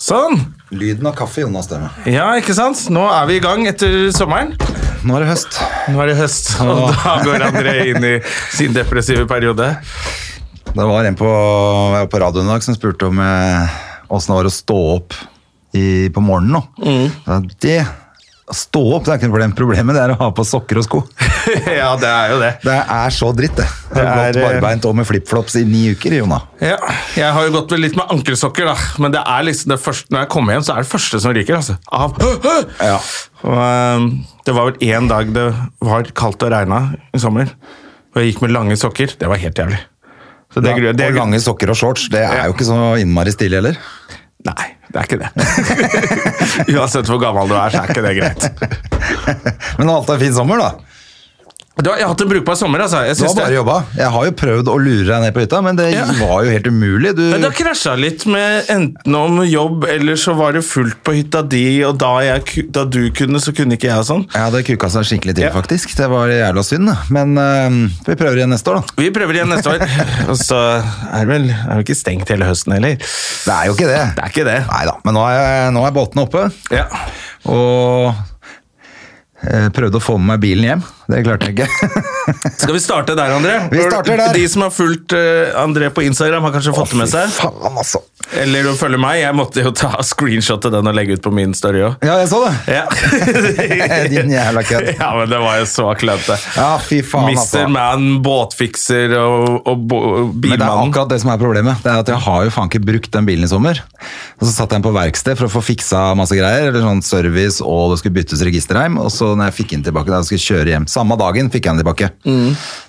Sånn. Lyden av kaffe, Jonas Stemme. Ja, ikke sant? Nå er vi i gang etter sommeren. Nå er det høst. Nå er det høst, og da går André inn i sin depressive periode. Det var en på, jeg var på radioen i dag som spurte om eh, åssen det var å stå opp i, på morgenen nå. Ja, Det stå opp det er ikke noe problem. Problemet det er å ha på sokker og sko. ja, det er jo det. Det er så dritt, det. Jeg har gått eh, barbeint og med flipflops i ni uker, Jona. Ja, jeg har jo gått litt med ankelsokker, da. Men det er liksom det første, når jeg kommer hjem, så er det første som ryker. altså. Av Ja. Og, ehm, det var vel én dag det var kaldt og regna i sommer. Og jeg gikk med lange sokker. Det var helt jævlig. Så det, ja, det, og lange sokker og shorts, det er jo ikke så innmari stilig heller. Nei, det er ikke det. Uansett hvor gammel du er, så er ikke det greit. Men alt er fin sommer, da. Du har, hatt en brukbar sommer, altså. Jeg Du har bare jobba. Jeg har jo prøvd å lure deg ned på hytta, men det Ja. var jo helt umulig. Du, men det har krasja litt med enten om jobb, eller så var det fullt på hytta di, og da, jeg, da du kunne, så kunne ikke jeg og sånn. Ja, det kuka seg skikkelig til, Ja. faktisk. Det var jævla synd. da. Men uh, vi prøver igjen neste år, da. Vi prøver igjen neste år. Og så er det vel er det ikke stengt hele høsten heller. Det er jo ikke det. Det er ikke det. Nei da, men nå er, nå er båtene oppe. Ja. Og jeg prøvde å få med meg bilen hjem. Det klarte jeg ikke. Skal vi starte der, André? Vi starter der. De som har fulgt eh, André på Instagram, har kanskje fått det med seg. Faen, altså. Eller å følge meg. Jeg måtte jo ta screenshot til den og legge ut på min story òg. Ja, jeg så det. Ja. Din jævla kødd. ja, men det var jo så klønete. Ja, fy faen, altså. Mr. Man, båtfikser og, og bilmannen. Men det er akkurat det som er problemet. Det er at Jeg har jo faen ikke brukt den bilen i sommer. Og Så satt jeg den på verksted for å få fiksa masse greier. eller sånn service, Og det skulle byttes registerheim. Og så når jeg fikk den tilbake, da jeg skulle kjøre hjem Samme dagen fikk jeg den tilbake.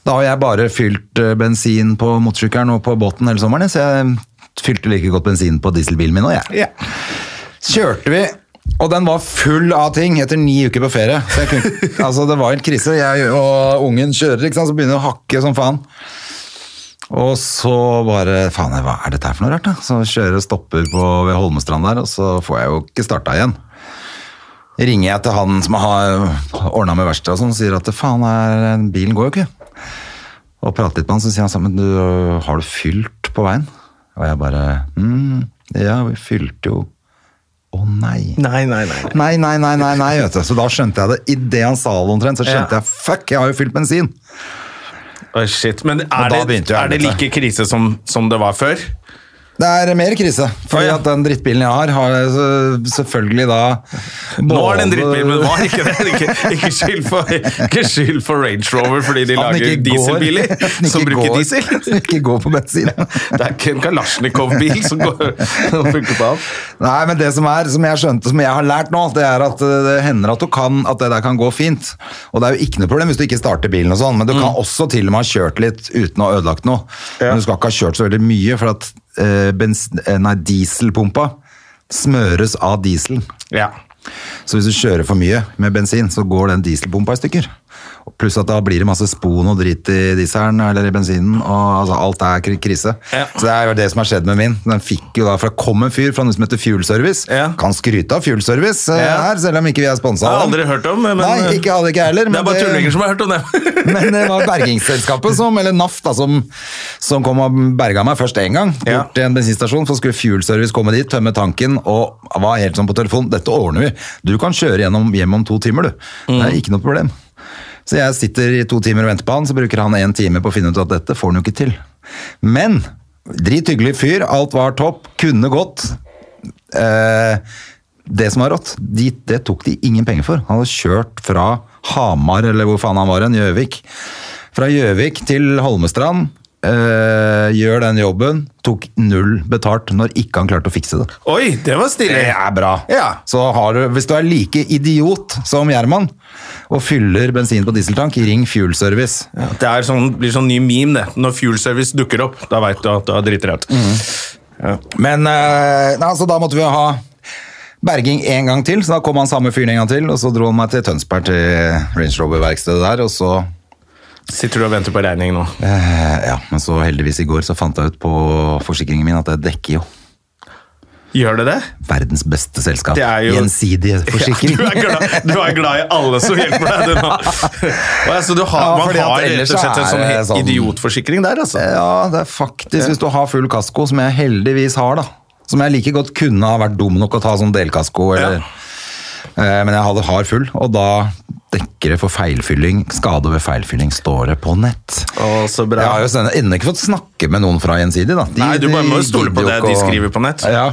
Da har jeg bare fylt eh, bensin på motorsykkelen og på båten hele sommeren. Så jeg fylte like godt bensin på dieselbilen min og jeg. Yeah. kjørte vi, og den var full av ting etter ni uker på ferie. Kunne, altså det var en krise. Jeg og ungen kjører, ikke sant? så begynner det å hakke som faen. Og så bare Faen, hva er dette her for noe rart? da? Så kjører og stopper på, ved Holmestrand der, og så får jeg jo ikke starta igjen. Ringer jeg til han som har ordna med verkstedet og sånn, og sier at faen, er, bilen går jo ikke. Og prater litt med han, så sier han sånn, men du, har du fylt på veien? Og jeg bare mm, Ja, vi fylte jo Å nei. Nei, nei, nei. nei. Nei, nei, nei, nei, nei, vet du. Så da skjønte jeg det. Idet han sa det omtrent, så skjønte Ja. jeg fuck, jeg har jo fylt bensin. Oh, shit. Men er det, er det like krise som, som det var før? Det er mer krise, fordi at den drittbilen jeg har, har selvfølgelig da Nå er det en drittbil, men var ikke det. Ikke, ikke, skyld for, ikke for Range Rover fordi de lager går- dieselbiler som bruker går- diesel. Som ikke går på bensin. Det er ikke en Kalasjnikov-bil som, går- funker på alt. Nei, men det som er, som jeg skjønte, som jeg har lært nå, det er at eh, det hender at, du kan, at det der kan gå fint. Og det er jo ikke noe problem hvis du ikke starter bilen og sånn, men du kan også til og med ha kjørt litt uten å ha ødelagt noe. Ja. Men du skal ikke ha kjørt så veldig mye, for at nei, dieselpumpa smøres av dieselen. Ja. Så hvis du kjører for mye med bensin, så går den dieselpumpa i stykker. Pluss at da blir det masse spon og drit i dieselen eller i bensinen. og altså, Alt er krise. Ja. Så det er jo det som har skjedd med min. Den fikk jo da, for Det kom en fyr fra noe som heter Fuel Service. Ja. Kan skryte av Fuel Service eh, Ja. her, selv om ikke vi er sponsa Jeg har aldri hørt om, men Nei, ikke hadde ikke heller. det er bare tullinger som har hørt om det. men det var bergingsselskapet som, eller NAF, da, som, som kom og berga meg først én gang. Bort til en bensinstasjon, så skulle Fuel Service komme dit, tømme tanken, og var helt sånn på telefon. Dette ordner vi. Du kan kjøre gjennom, hjem om to timer, du. Det er ikke noe problem. Så jeg sitter i to timer og venter på han, så bruker han én time på å finne ut at dette får han jo ikke til. Men drithyggelig fyr, alt var topp, kunne gått. Eh, det som var rått, de, det tok de ingen penger for. Han hadde kjørt fra Hamar, eller hvor faen han var hen, Gjøvik. Fra Gjøvik til Holmestrand. Eh, gjør den jobben. Tok null betalt når ikke han klarte å fikse det. Oi, det var stilig. Det er bra. Ja. Så har du, hvis du er like idiot som Gjerman og fyller bensin på dieseltank, ring Fuel Service. Ja, det er sånn, blir sånn ny meme, det. Når Fuel Service dukker opp, da veit du at du har driti deg ut. Ja. Men uh, altså, da måtte vi ha berging en gang til, så da kom han samme fyren en gang til, og så dro han meg til Tønsberg til Range Rover-verkstedet der, og så Sitter du og venter på regning nå? eh, Ja, men så heldigvis i går så fant jeg ut på forsikringen min at det dekker jo Gjør det det? verdens beste selskap. Det er jo- Gjensidig forsikring. Ja, du, er glad, du er glad i alle som hjelper deg. Du, nå. Altså, du har, Ja, man har rett og slett en sånn, sånn- idiotforsikring der, altså. Ja, det er faktisk Hvis du har full kasko, som jeg heldigvis har, da, Som jeg like godt kunne ha vært dum nok å ta sånn delkasko, eller, ja. men jeg har full, og da dekker det for feilfylling. Skade ved feilfylling står det på nett. Å, så bra. Jeg har jo sen- ennå ikke fått snakke med noen fra Gjensidig, da. De- Nei, du bare må jo stole på det de skriver på nett. Ja,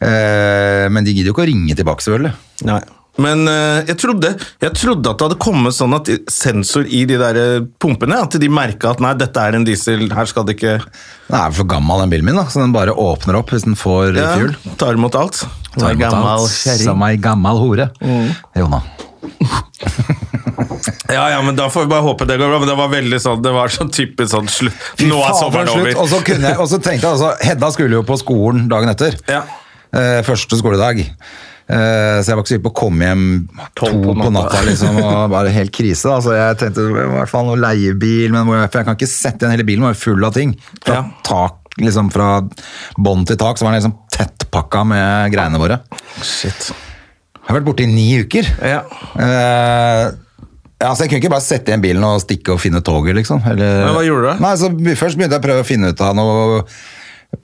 eh, men de gidder jo ikke å ringe tilbake, selvfølgelig. Nei. Men eh, jeg, trodde, jeg trodde at det hadde kommet sånn at sensor i de der eh, pumpene, at de merka at nei, dette er en diesel, her skal det ikke Den er for gammel, den bilen min, da, så den bare åpner opp hvis den får ja, fuel. tar imot alt. Tar imot alt. Som ei gammel hore. Jonna. Ja, ja, men da får vi bare håpe det går bra. Men det var veldig sånn, det var sånn typisk sånn slutt. Nå er sommeren over. Og så, kunne jeg, og så tenkte jeg altså, Hedda skulle jo på skolen dagen etter. Ja. Eh, første skoledag. Eh, så jeg var ikke så sikker på å komme hjem to på på på natta. natta. liksom, og bare helt krise. da. Så jeg tenkte i hvert fall noe leiebil, men jeg, for jeg kan ikke sette igjen hele bilen, den var full av ting. Fra Ja. tak, liksom fra bånn til tak, så var den liksom tettpakka med greiene våre. Shit. Jeg har vært borte i ni uker. Ja. Uh, altså, Jeg kunne ikke bare sette igjen bilen og stikke og finne toget, liksom. Eller, Men hva gjorde du? Nei, så Først begynte jeg å prøve å finne ut av noe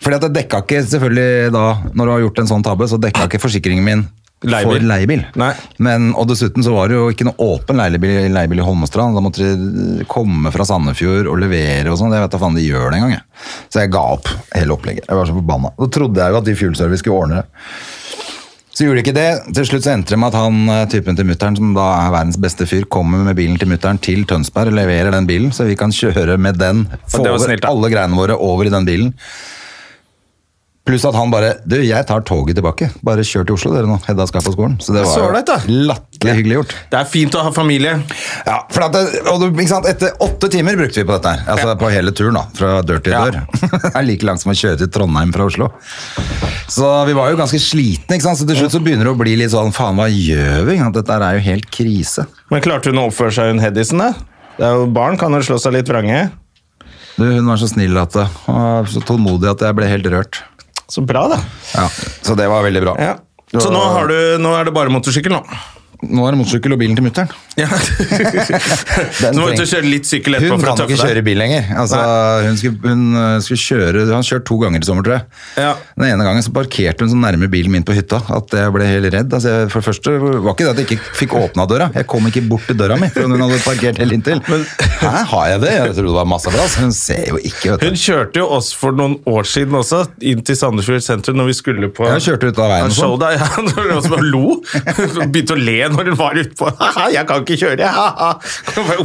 Fordi at det dekka ikke, selvfølgelig da, når du har gjort en sånn tabbe, så dekka ikke forsikringen min Leibil. for leiebil. Men, og dessuten så var det jo ikke noe åpen leiebil, leiebil i Holmestrand. Da måtte de komme fra Sandefjord og levere og sånn. Jeg vet da faen de gjør det engang. Så jeg ga opp hele opplegget. Jeg var så forbanna. Da trodde jeg jo at de Fuel Service skulle ordne det. Så gjorde de ikke det. Til slutt så endte det med at han eh, typen til mutteren, som da er verdens beste fyr, kommer med bilen til mutteren til Tønsberg og leverer den bilen, så vi kan kjøre med den. Få snilt, alle greiene våre over i den bilen. Pluss at han bare Du, jeg tar toget tilbake. Bare kjør til Oslo, dere nå. Hedda skal på skolen. Så det var jo latterlig hyggelig gjort. Det er fint å ha familie. Ja, for at det, og du? Etter åtte timer brukte vi på dette her. Altså på hele turen, da. Fra dør til dør. det er like langt som å kjøre til Trondheim fra Oslo. Så vi var jo ganske slitne, ikke sant. Så til slutt så begynner det å bli litt sånn faen, hva gjør vi? Dette er jo helt krise. Men klarte hun å oppføre seg, hun jo Barn kan jo slå seg litt vrange. Du, hun var så snill at det, og så tålmodig at jeg ble helt rørt. Så bra, da. Ja, Så det var veldig bra. Ja. Så nå, har du, nå er det bare motorsykkel, nå. Nå er det motorsykkel og bilen til mutter'n. Ja. så må du kjøre litt sykkel etterpå Hun for å kan Hun kan ikke kjøre bil lenger. Altså, hun skulle, hun øh, skulle kjøre, han kjørt to ganger i sommer, tror jeg. Ja. Den ene gangen så parkerte hun så nærme bilen min på hytta at jeg ble helt redd. Altså, jeg, for det første var ikke det at jeg ikke fikk åpna døra, jeg kom ikke bort til døra mi, for hun hadde parkert helt inntil. Hæ, har jeg det? Jeg trodde det var masse plass. Hun ser jo ikke, vet du. Hun kjørte jo oss for noen år siden også, inn til Sandefjord sentrum, når vi skulle på Jeg kjørte ut av veien og sånn. show der. Ja, også lo. Begynte å le når hun var utpå. Jeg kan ikke kjøre,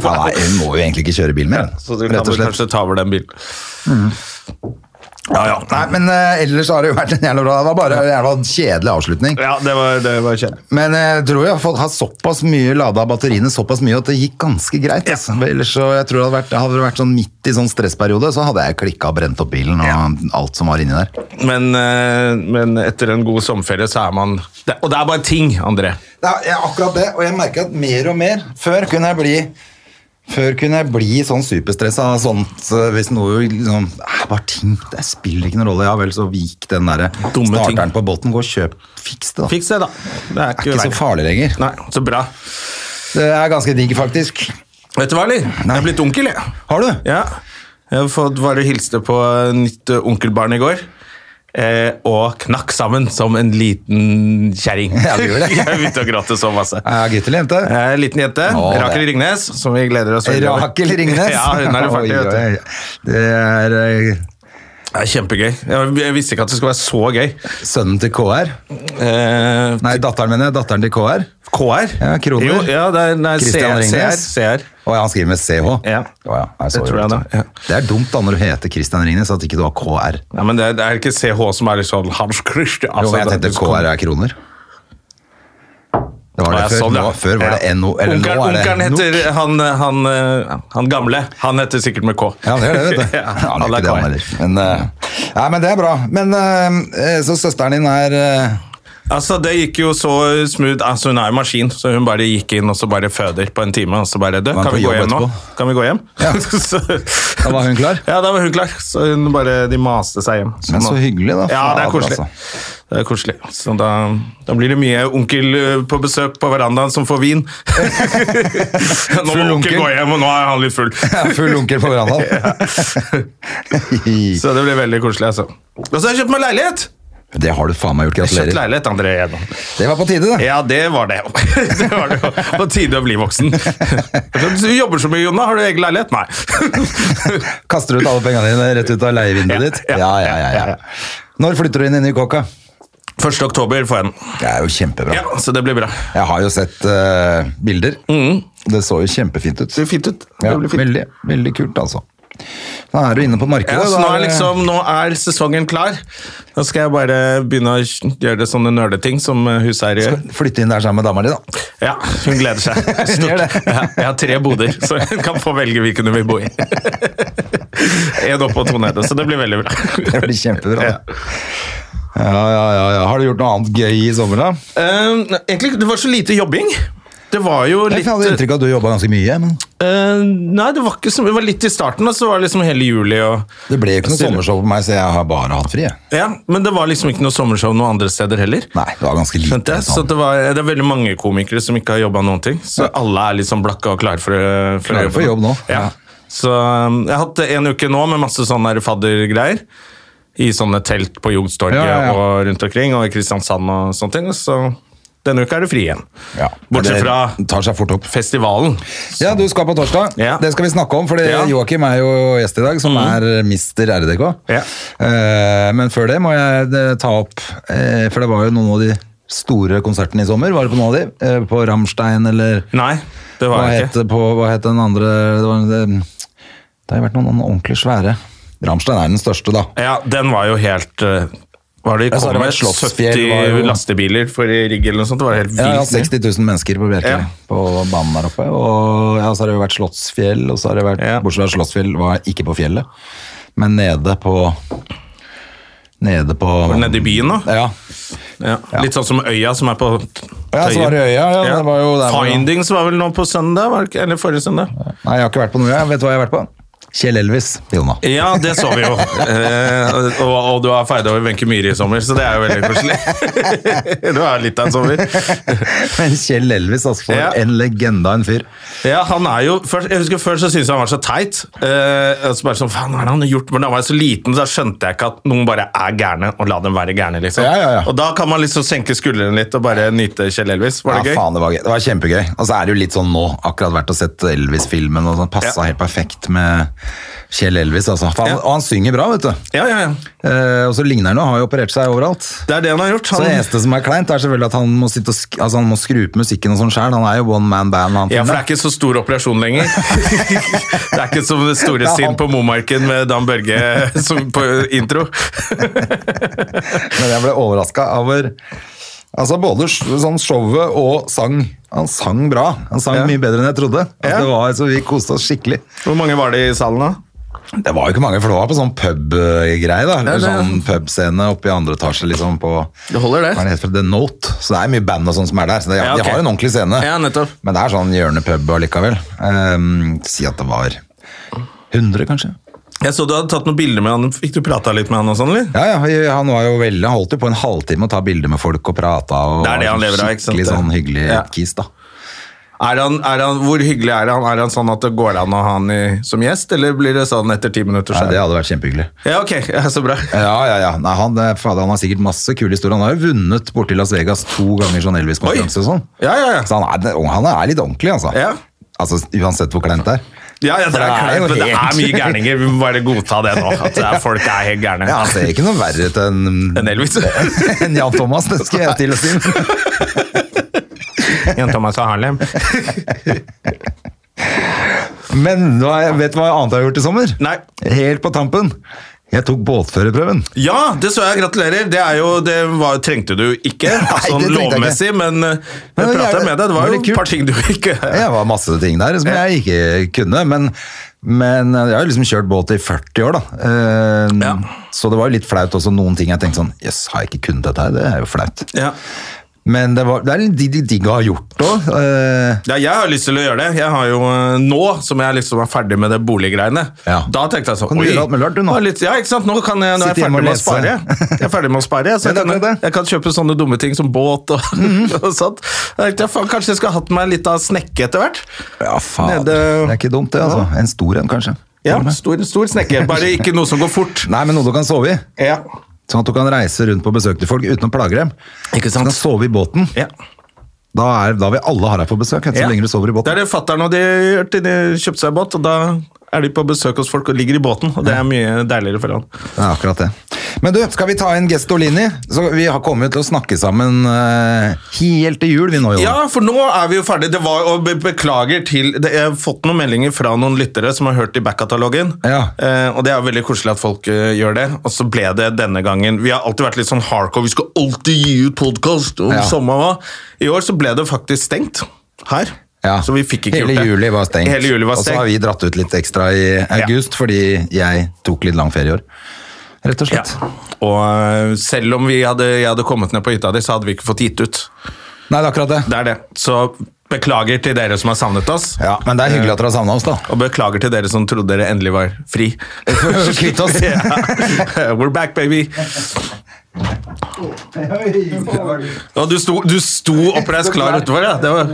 nei, hun må jo egentlig ikke kjøre bil mer, Så du kan vel kanskje ta over den bilen. Ja, ja. Nei, men uh, ellers har det jo vært en jævla bra Det var bare en jævla kjedelig avslutning. Ja, det var, det var kjedelig. Men jeg tror jeg har såpass mye lada batteriene såpass mye at det gikk ganske greit. Altså. Ellers så jeg tror det hadde vært, hadde det vært sånn midt i sånn stressperiode, så hadde jeg klikka og brent opp bilen og alt som var inni der. Men, uh, men etter en god sommerferie så er man det, Og det er bare ting, André. Det er akkurat det, og jeg merker at mer og mer Før kunne jeg bli før kunne jeg bli sånn superstressa sånt hvis noe liksom Bare ting. Det spiller ikke noen rolle. Ja vel, så vik den der Dumme ting. starteren på båten. Gå og kjøp. Fiks det, da. Fiks det, da. Det er Det er ikke, ikke så farlig lenger. Nei, så bra. Det er ganske digg, faktisk. Vet du hva, eller? Jeg er blitt onkel, jeg. Har du? Ja. Jeg har fått bare hilste på nytt onkelbarn i går. Eh, og knakk sammen som en liten kjerring. Ja, gjorde det. jeg begynte å gråte så masse. Ja, gutt eller jente? Eh, liten jente. Å, det- Rakel Ringnes, som vi gleder oss veldig over. Rakel Ringnes? ja, hun er jo Oi, farlig, vet du. Det er eh, Det er kjempegøy. Jeg, jeg visste ikke at det skulle være så gøy. sønnen til KR. Eh, Nei, datteren min er datteren til KR. KR? Ja, kroner. Jo, ja, det er, nei, er CR. Ringnes. CR. Og han skriver med CH. Ja. Å ja, Nei, Det tror jeg da, ja. Det er dumt da når du heter Christian Ringnes, at ikke du har KR. Ja, men det, det er ikke CH som er sånn Hans Christian. Jo, altså, jeg det- tenkte KR er kroner. Det var det før. sånn, ja. nå, før var det. NO, eller Onkelen, nå er det onkelen heter han, han, eh, han gamle. Han heter sikkert med K. Ja, det er det, vet du. Ja, han er ikke det, han heller. Men, uh, ja, men det er bra. Men uh, så søsteren din er eh, Altså, Det gikk jo så smooth. altså Hun er jo maskin, så hun bare gikk inn og så bare føder på en time. Og så bare du, Kan vi gå hjem nå? Kan vi gå hjem? Ja. så, Da var hun klar? Ja, da var hun klar. Så hun bare, de maste seg hjem. Men så hyggelig, da. Ja, det er koselig. altså. Det er koselig. Så da, da blir det mye onkel eh, på besøk på verandaen som får vin. nå må onkel onkel. gå hjem, og nå er han litt full. Ja, full onkel på verandaen. Så det blir veldig koselig, altså. Og så har jeg kjøpt meg leilighet! Det har du faen meg gjort. Kjøpt leilighet, André Edon. Det var på tide, det. Ja, det var det. det var det. På tide å bli voksen. Du jobber så mye, Jonna. Har du egen leilighet? Nei. Kaster du ut alle pengene dine rett ut av leievinduet Ja, ditt? ja, Ja, ja, ja. Når flytter du inn i ny kåka? 1. oktober får jeg den. Det er jo kjempebra. Ja, så det blir bra. Jeg har jo sett uh, bilder. Det så jo kjempefint ut. Det ser fint ut. Ja, blir fint. veldig, veldig kult, altså. Da er du inne på markedet. Ja, så nå er liksom, nå er sesongen klar. Da skal jeg bare begynne å gjøre det sånne nerdeting som huseier gjør. Flytte inn der sammen med dama di, da. Ja, hun gleder seg. Ja, jeg har tre boder, så hun kan få velge hvilken hun vil bo i. En opp og to nede, så det blir veldig bra. Det blir kjempebra. Ja. Ja, ja, ja, ja. Har du gjort noe annet gøy i sommer, da? Uh, egentlig, det var så lite jobbing. Det var jo litt Jeg hadde inntrykk av at du jobba ganske mye. men Uh, Nei, det var ikke så mye. Det var litt i starten, og så var det liksom hele juli og Det ble jo ikke noe sommershow på meg, så jeg har bare hatt fri. Ja, men det var liksom ikke noe sommershow noen andre steder heller. Nei, det var ganske lite. Skjønte jeg? Så sånn. det, var, det er veldig mange komikere som ikke har jobba noen ting. Så alle er liksom blakka og klare for, å- for, Klare for jobb nå. Ja. Ja. Så um, jeg har hatt en uke nå med masse sånne faddergreier. I sånne telt på Youngstorget Ja, ja, ja. og rundt omkring, og i Kristiansand og sånne ting. Så denne uka er du fri igjen. Ja, Bortsett fra festivalen. Ja, du skal på torsdag. Ja. Det skal vi snakke om, for Ja. Joakim er jo gjest i dag, som er mister RDK. Ja. Uh, men før det må jeg eh, ta opp, uh, for det var jo noen av de store konsertene i sommer. Var det på noen av de? Uh, på Ramstein eller Nei, det hva var jeg het, ikke. på, hva het den andre det, var, det, det har jo vært noen ordentlig svære. Ramstein er den største, da. Ja, den var jo helt Var det Ja, kom med 70 var lastebiler for i Rigg eller noe sånt? Det var helt vilt. ja, 60 000 mennesker på Bjerke, Ja. på banen der oppe. Og ja, så har det jo vært Slottsfjell, og så har det vært, Ja. bortsett fra Slottsfjell var ikke på fjellet, men nede på Nede på Nede i byen, da? Ja. Ja. Litt sånn som Øya, som er på Ja, så var det Øya, ja, det var Findings var vel nå på søndag? Eller forrige søndag? Nei, jeg har ikke vært på noe, jeg vet du hva jeg har vært på? Kjell Elvis, Jonna. Ja, det så vi jo. Eh, og, og du har feida over Wenche Myhre i sommer, så det er jo veldig koselig. du er litt av en sommer. Men Kjell Elvis, altså, for Ja. en legende av en fyr. Ja, han er jo først, Jeg husker Før så syntes jeg han var så teit. Eh, så bare sånn, faen, hva er det han har gjort? Men da var jeg så liten, så skjønte jeg ikke at noen bare er gærne, og la dem være gærne. liksom. Ja, ja, ja. Og da kan man liksom senke skuldrene litt og bare nyte Kjell Elvis. Var det ja, gøy? faen, det var gøy. Det var kjempegøy. Og så er det jo litt sånn nå, akkurat vært og sett Elvis-filmen, og sånn, passa Ja. helt perfekt med Kjell Elvis, altså. Han, Ja. Og han synger bra, vet du. Ja, ja, ja. Eh, og så ligner han jo, har jo operert seg overalt. Det er det han har gjort. Så det Han, eneste som er kleint, er selvfølgelig at han må, sitte og sk altså, han må skru på musikken og sånn sjøl. Han er jo one man band. Han ja, for det er ikke så stor operasjon lenger. det er ikke som store Sinn på Momarken med Dan Børge som på intro. Men jeg ble overraska over Altså Både sånn showet og sang. Han sang bra. Han sang Ja. mye bedre enn jeg trodde. Altså, det var, så Vi koste oss skikkelig. Hvor mange var det i salen da? Det var jo ikke mange, for det var på sånn pub-greie. da Eller sånn pubscene oppe i andre etasje. liksom på Det holder, det. Hva er det heter The Note. Så det er mye band og sånn som er der. Så det, Ja, okay. De har en ordentlig scene. Ja, nettopp. Men det er sånn hjørnepub allikevel. Um, si at det var 100, kanskje. Jeg så du hadde tatt noen bilder med han. Fikk du prata litt med han og sånn, eller? Ja, ja, han var jo veldig, han holdt jo på en halvtime å ta bilder med folk og prata. Og Det er det han lever av, ikke sant? Skikkelig sånn hyggelig Ja. kis, da. Er han, er han, hvor hyggelig er han? Er han sånn at det går an å ha han i, som gjest, eller blir det sånn etter ti minutter? Nei, det hadde vært kjempehyggelig. Ja, ok. Ja, så bra. Ja, ja, ja. Nei, han, eh, fader, han har sikkert masse kule historier. Han har jo vunnet borti Las Vegas to ganger sånn Elvis-konkurranse og sånn. Ja, ja, ja. Så han er, han er litt ordentlig, altså. Ja. Altså, Uansett hvor kleint det er. Ja, ja, det, er, det kleint, men det er mye gærninger. Vi må bare godta det nå. At er, folk er helt gærne. Ja, Det er ikke noe verre ut enn En Elvis. enn Jan Thomas, det skal jeg til å si. Jan Thomas og Harlem. Men vet du hva annet jeg har gjort i sommer? Nei. Helt på tampen. Jeg tok båtførerprøven. Ja, det så jeg. Gratulerer. Det, er jo, det var, trengte du ikke, sånn det lovmessig, ikke. men eh, jeg prata med deg. Det var jo et par ting du ikke Det var masse ting der som jeg ikke kunne, men, men jeg har liksom kjørt båt i 40 år, da. Uh, Ja. Så det var jo litt flaut også, noen ting jeg tenkte sånn Jøss, har jeg ikke kunnet dette her? Det er jo flaut. ja. Men det, var, det er litt digg å ha gjort òg. Ja, jeg har lyst til å gjøre det. Jeg har jo eh, Nå som jeg liksom er ferdig med det boliggreiene, Ja. da tenkte jeg sånn Kan du gjøre alt mulig rart, du, nå? det Litt, ja, ikke sant? Nå, kan jeg, nå er jeg ferdig med å spare. Jeg er ferdig med å spare, så jeg kan, jeg kan kjøpe sånne dumme ting som båt og, og sånt. Jeg tenkte, faen, kanskje jeg skulle hatt meg litt av snekke etter hvert? Ja, faen. Nede- Det er ikke dumt, det. altså. En stor en, kanskje. Ja, stor, stor snekke. Bare ikke noe som går fort. Nei, men noe du kan sove i. Ja. Sånn at du kan reise rundt på besøk til folk uten å plage dem. Ikke Du kan sove i båten. Ja. Da, er, da vil alle ha deg på besøk, så Ja. lenge du sover i båten. Det er det fatter'n og de gjør til de kjøpte seg båt, og da er de på besøk hos folk og ligger i båten, og det er mye deiligere for han. Det er akkurat det. Men du, skal vi ta inn Gestolini? Så vi har kommet til å snakke sammen uh, helt til jul, vi nå, Jon. Ja, for nå er vi jo ferdig. Det var, og be beklager til det, Jeg har fått noen meldinger fra noen lyttere som har hørt i backkatalogen. Ja. Uh, og det er veldig koselig at folk uh, gjør det. Og så ble det denne gangen Vi har alltid vært litt sånn hardcore. Vi skal alltid gi ut podkast om Ja. samme hva. I år så ble det faktisk stengt her. Ja. Så vi fikk ikke Hele gjort det. juli var stengt. Hele juli var Og så har vi dratt ut litt ekstra i august, fordi jeg tok litt lang ferie i år. Rett og Ja. slett. Og eh, selv om vi hadde, jeg hadde kommet ned på hytta di, så hadde vi ikke fått gitt ut. Nei, det er akkurat det. Det er det. Så beklager til dere som har savnet oss. Ja, Men det er hyggelig at dere har savna oss, da. Og beklager til dere som trodde dere endelig var fri. Kvitt oss. Ja. We're back, baby. Og du sto, du sto oppreist klar utenfor, ja. Det var,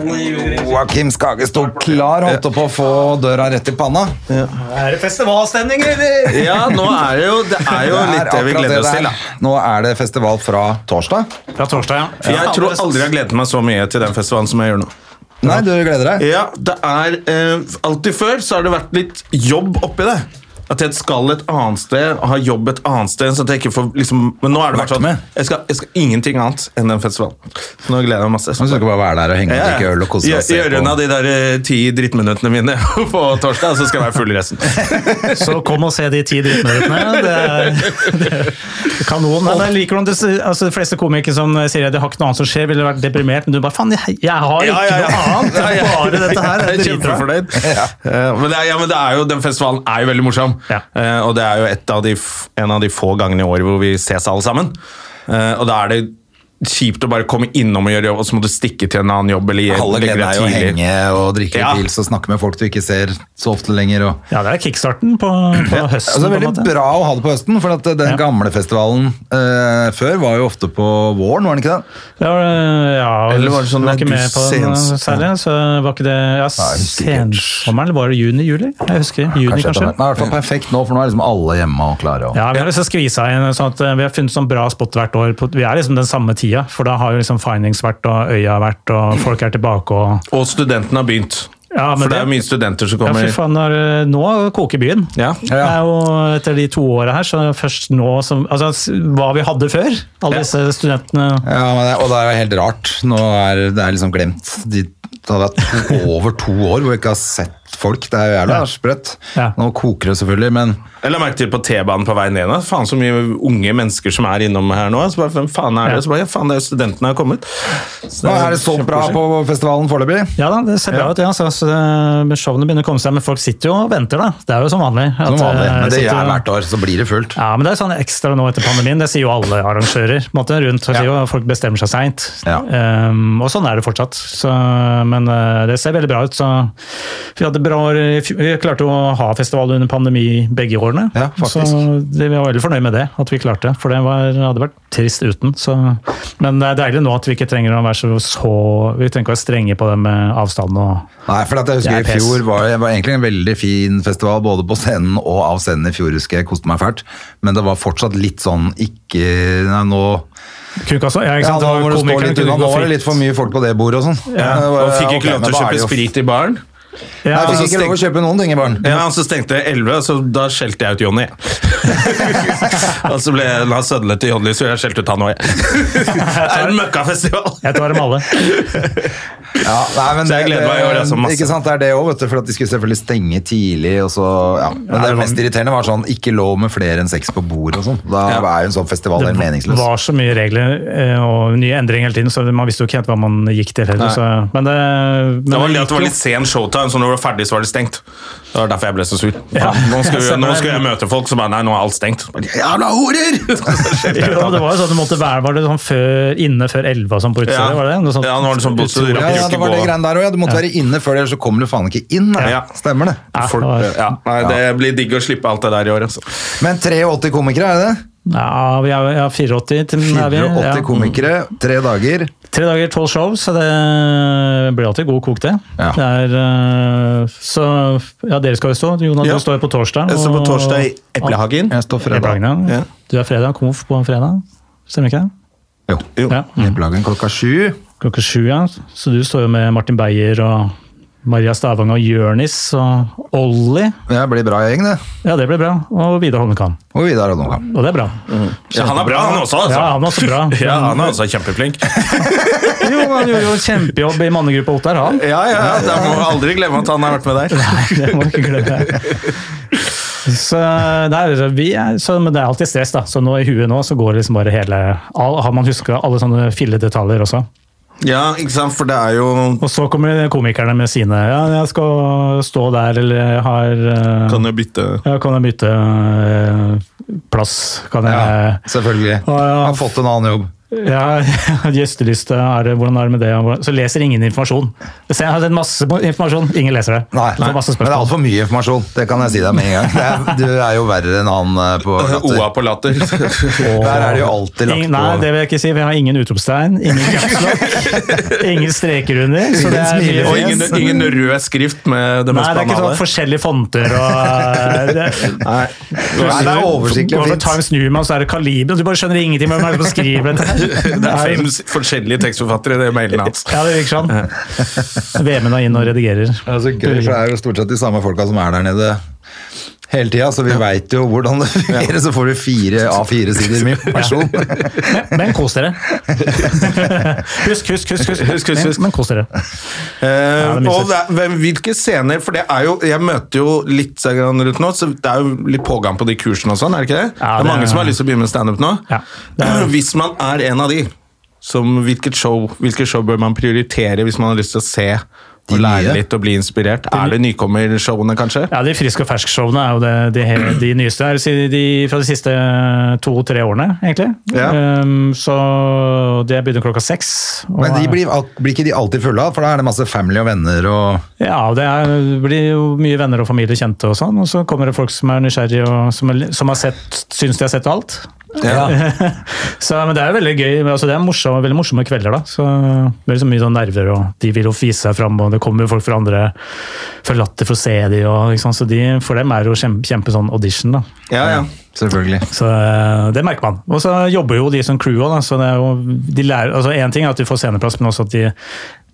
Joakim Skage sto klar, holdt på å få døra rett i panna. Er det festivalstemning, eller? ja, nå er det jo, det er jo Det er litt det vi gleder oss til. Da. Nå er det festival fra torsdag. Fra torsdag, ja. For jeg tror aldri jeg har gledet meg så mye til den festivalen som jeg gjør nå. Nei, du gleder deg? Ja, det er eh, Alltid før så har det vært litt jobb oppi det. At jeg skal et annet sted og ha jobb et annet sted. Så at jeg ikke får liksom Men nå er det bare sånn med. jeg skal, jeg skal ingenting annet enn den festivalen. Så nå gleder jeg meg masse. Man skal ikke bare være der og henge og drikke øl og kose seg. Gjøre unna de der eh, ti drittminuttene mine på torsdag, så skal jeg være full resten. Så kom og se de ti drittminuttene. Det er, det kanon. Nei, jeg liker det, altså, de fleste komikere som sier at det har ikke noe annet som skjer, ville vært deprimert, men du bare faen, jeg, jeg har ikke Ja, ja, ja. noe annet. Bare dette her. Jeg er kjempefornøyd. Eh, Men, det er, ja, men det er jo, den festivalen er jo veldig morsom. Ja. Eh, og det er jo av de, en av de få gangene i året hvor vi ses alle sammen. Eh, og da er det kjipt å bare komme innom og gjøre jobb, og så må du stikke til en annen jobb. eller Halve gleden er jo å henge og drikke Ja. pils og snakke med folk du ikke ser så ofte lenger. Og. Ja, det er kickstarten på, på høsten. Altså, det er på en veldig måte. bra å ha det på høsten, for at den Ja. gamle festivalen eh, før var jo ofte på våren, var den ikke det? Ja, ja Eller var det sånn var ikke med på den særlig, så var ikke det ja, sensommeren, eller var det juni-juli? Jeg husker juni, Kanskje kanskje. Det er i hvert fall perfekt nå, for nå er liksom alle hjemme og klare. Og. Ja, vi har liksom skvisa inn sånn at eh, vi har funnet sånn bra spot hvert år. På, vi er liksom den samme tida, for da har jo liksom Findings vært, og Øya vært, og folk er tilbake og Og studentene har begynt. Ja, men For det er jo mye studenter som Ja, kommer. fy faen, når, nå koker byen. Ja. Det er jo etter de to åra her, så er det først nå som Altså hva vi hadde før, alle Ja. disse studentene Ja, men det, og det er jo helt rart. Nå er det er liksom glemt. De, det har vært over to år hvor vi ikke har sett folk. Det er jo jævla Ja. sprøtt. Ja. Nå koker det selvfølgelig, men Jeg la merke til på T-banen på vei ned. da. Faen så mye unge mennesker som er innom her nå. Så bare, hvem faen er det? Ja. Så bare, ja, faen, det er jo studentene har kommet. Så nå er det så bra på festivalen foreløpig. Ja da, det ser bra ut. Ja, så, så showene begynner å komme seg, men folk sitter jo og venter, da. Det er jo som vanlig. at, Som vanlig. eh, Men det gjør er hvert år, så blir det fullt. Ja, men det er sånn ekstra nå etter pandemien. Det sier jo alle arrangører. måte, rundt, og jo at Folk bestemmer seg seint. Ja. Um, og sånn er det fortsatt. Så, men eh, det ser veldig bra ut. Så vi hadde bra år. Vi klarte å ha festival under pandemi begge årene. Ja, faktisk. Så det, vi var veldig fornøyd med det, at vi klarte det. For det var, hadde vært trist uten. Så, men det er deilig nå at vi ikke trenger å være så, så Vi trenger ikke å være strenge på det med avstand og Nei, for at jeg husker er i fjor var det var egentlig en veldig fin festival, både på scenen og av scenen i fjor, husker jeg. Koste meg fælt. Men det var fortsatt litt sånn ikke Nei, nå Kunne ja, ikke ja, nå må du stå litt unna. Nå var det litt for mye folk på det bordet og sånn. Ja, og fikk ikke lov til å kjøpe sprit i baren. Ja, jeg altså, fikk ikke lov å kjøpe noen ting i baren. Ja, og så stengte jeg 11, så da skjelte jeg ut Jonny. og så ble jeg sødlet til Jonny, så jeg skjelte ut han òg. Det er en møkkafestival! Jeg tar dem alle. Ja, nei, men Så jeg det- gleder meg i år, altså, masse. Ikke sant, det er det òg, vet du. For at de skulle selvfølgelig stenge tidlig. Og så, ja. Men det det mest irriterende var sånn ikke lov med flere enn seks på bordet og sånn. Da Ja. er jo en sånn festival helt Det meningsløs. var så mye regler eh, og nye endringer hele tiden, så man visste jo ikke helt hva man gikk til heller. Så, men det, men Det var det litt det var litt sen showtime, så når det var ferdig, så var det stengt. Det var derfor jeg ble så sur. Ja. Nå, skal nå skulle jeg møte folk som bare Nei, nå er alt stengt. Jævla horer! Jo, det var jo sånn, du måtte være, var det sånn før, inne før 11 og sånn på utsida? Ja. Var det? Noe sånt, Ja, nå var det sånn utrolig- Ja, ja, det var det greiene der òg, ja. Du måtte være inne før det, ellers så kommer du faen ikke inn. Ja. Stemmer det. Ja, Folk, det var- ja, nei, det blir digg å slippe alt det der i år. Altså. Men 83 komikere, er det det? Ja, vi er, ja 84 til er vi. 84 Ja. komikere, tre dager. Tre dager, tolv show, så det blir alltid god kok, det. Ja. det er, eh, så ja, dere skal jo stå. Jonas, Ja. du står jo på torsdag. Jeg står på torsdag i Eplehagen. Jeg står fredag. Du er fredag, konf på en fredag. Stemmer ikke det? Jo. Jo. Ja. Eplehagen klokka sju. Klokka sju, ja. Så du står jo med Martin Beyer og Maria Stavang og Jørnis og Olli. Det blir bra gjeng, det. Ja, det blir bra. Og Vidar Holmenkamp. Og Vidar Holmenkamp. Og det er bra. Ja, han er bra, han også. Altså. Ja, han er også bra. Ja, han er også kjempeflink. Jo, han gjorde jo kjempejobb i mannegruppa Ottar, han. Ja, ja, ja, Da må vi aldri glemme at han har vært med der. Nei, det må ikke glemme. Så, nei, vi er, så, men det er alltid stress, da. Så nå i huet nå så går det liksom bare hele all, Har man huska alle sånne filledetaljer også? Ja, ikke sant, for det er jo Og så kommer komikerne med sine Ja, jeg skal stå der, eller jeg har uh, Kan jeg bytte ja, Kan jeg bytte uh, plass? Kan jeg Ja, selvfølgelig. Ja, jeg Har fått en annen jobb. Ja, gjesteliste, er det, hvordan er det med det? Så leser ingen informasjon. Jeg har sett masse informasjon, ingen leser det. Nei, Så men det er altfor mye informasjon. Det kan jeg si deg med en gang. Det er, du er jo verre enn han på latter. OA på latter. Der er det jo alltid lagt Ingen, nei, på det vil jeg ikke si, jeg har ingen utropstegn, ingen capslock, ingen streker under. Så det er Ingen mye Og ingen, ingen rød skrift med det mest banale. Nei, det er ikke sånn forskjellige fonter og eh, det, Nei. Nei, det er oversiktlig fint. Times Newman, så er det Kaliber, du bare skjønner ingenting med hvem er det som skriver dette. Det er fem forskjellige tekstforfattere i det mailen hans. Ja, det virker sånn. Vemund er inn og redigerer. Det er så gøy, for det er jo stort sett de samme folka som er der nede hele tida, så vi veit jo hvordan det fungerer. Så får du fire A4-sider med informasjon. Men, men kos dere. Husk, husk, husk. husk. Husk, husk. Men, men kos dere. Det er og det er, hvilke scener For det er jo Jeg møter jo litt seg grann rundt nå, så det er jo litt pågang på de kursene og sånn, er det ikke det? Ja, det er mange som har lyst til å begynne med standup nå. Ja, det er- Hvis man er en av de, som, hvilket show, hvilke show bør man prioritere hvis man har lyst til å se De og lære nye? litt og bli inspirert? Er det nykommershowene, kanskje? Ja, De frisk og fersk-showene er jo det, de, de nyeste. Er de, fra de siste to-tre årene, egentlig. Ja. Um, så det begynner klokka seks. og Men de blir, blir ikke de alltid fulle av? For da er det masse family og venner og Ja, det, er, det blir jo mye venner og familie kjente og sånn. Og så kommer det folk som er nysgjerrige og som, er, som har sett, syns de har sett alt. Ja. så, men det er jo veldig gøy. Altså, det er morsomme, veldig morsomme kvelder. da. Så det er liksom mye sånn nerver, og de vil jo vise seg fram, og det kommer jo folk fra andre fra Latter for å se dem. og ikke sant? Så de, for dem er det jo kjempe, kjempe sånn audition. da. Ja, ja. Selvfølgelig. Så eh, det merker man. Og så jobber jo de som crew òg, så det jo, de lærer, altså en ting er at de får sceneplass, men også at de,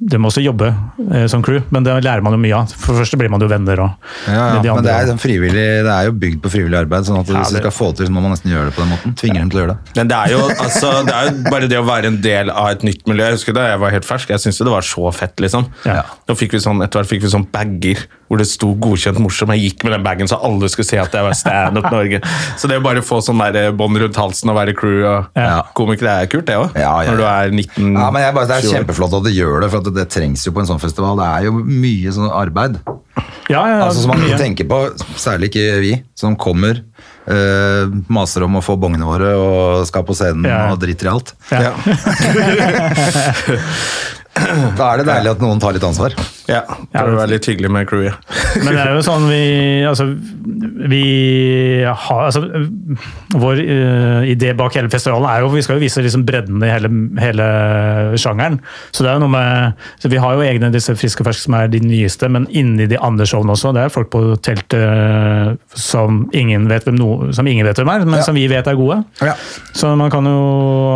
de må også jobbe eh, som crew. Men det lærer man jo mye av. For det første blir man jo venner og Ja, med de ja. Men det er, sånn frivillig, det er jo bygd på frivillig arbeid, sånn at Ja, hvis du skal få til, så må man nesten gjøre det på den måten. Tvinger dem til å gjøre det. Men det er, jo, altså, det er jo bare det å være en del av et nytt miljø. Jeg husker Da jeg var helt fersk, jeg syntes jo det var så fett. liksom. Ja. Nå fikk vi sånn, Etter hvert fikk vi sånn bager hvor det sto 'godkjent morsom'. Jeg gikk med den bagen så alle skulle se at jeg var Standup Norge. Så det å bare få sånn eh, bånd rundt halsen og være crew og Ja. komiker, det er kult, det òg. Ja, ja, Når du er 19 Ja, men jeg bare, Det er kjempeflott at det gjør det, for at det, det trengs jo på en sånn festival. Det er jo mye sånn arbeid. Ja, ja, Altså Som man mye. ikke tenker på, særlig ikke vi, som kommer, Uh, maser om å få bongene våre og skal på scenen Ja. og driter i alt. Ja. Da er det deilig at noen tar litt ansvar. Ja, prøver å være litt hyggelig med crewet. Men det er jo sånn vi Altså, vi har altså, Vår uh, idé bak hele festivalen er jo Vi skal jo vise liksom bredden i hele, hele sjangeren. Så det er jo noe med så Vi har jo egne disse Friske ferske som er de nyeste, men inni de andre showene også. Det er folk på teltet eh, som ingen vet hvem, no, som ingen vet hvem er, men Ja. som vi vet er gode. Ja. Så man kan jo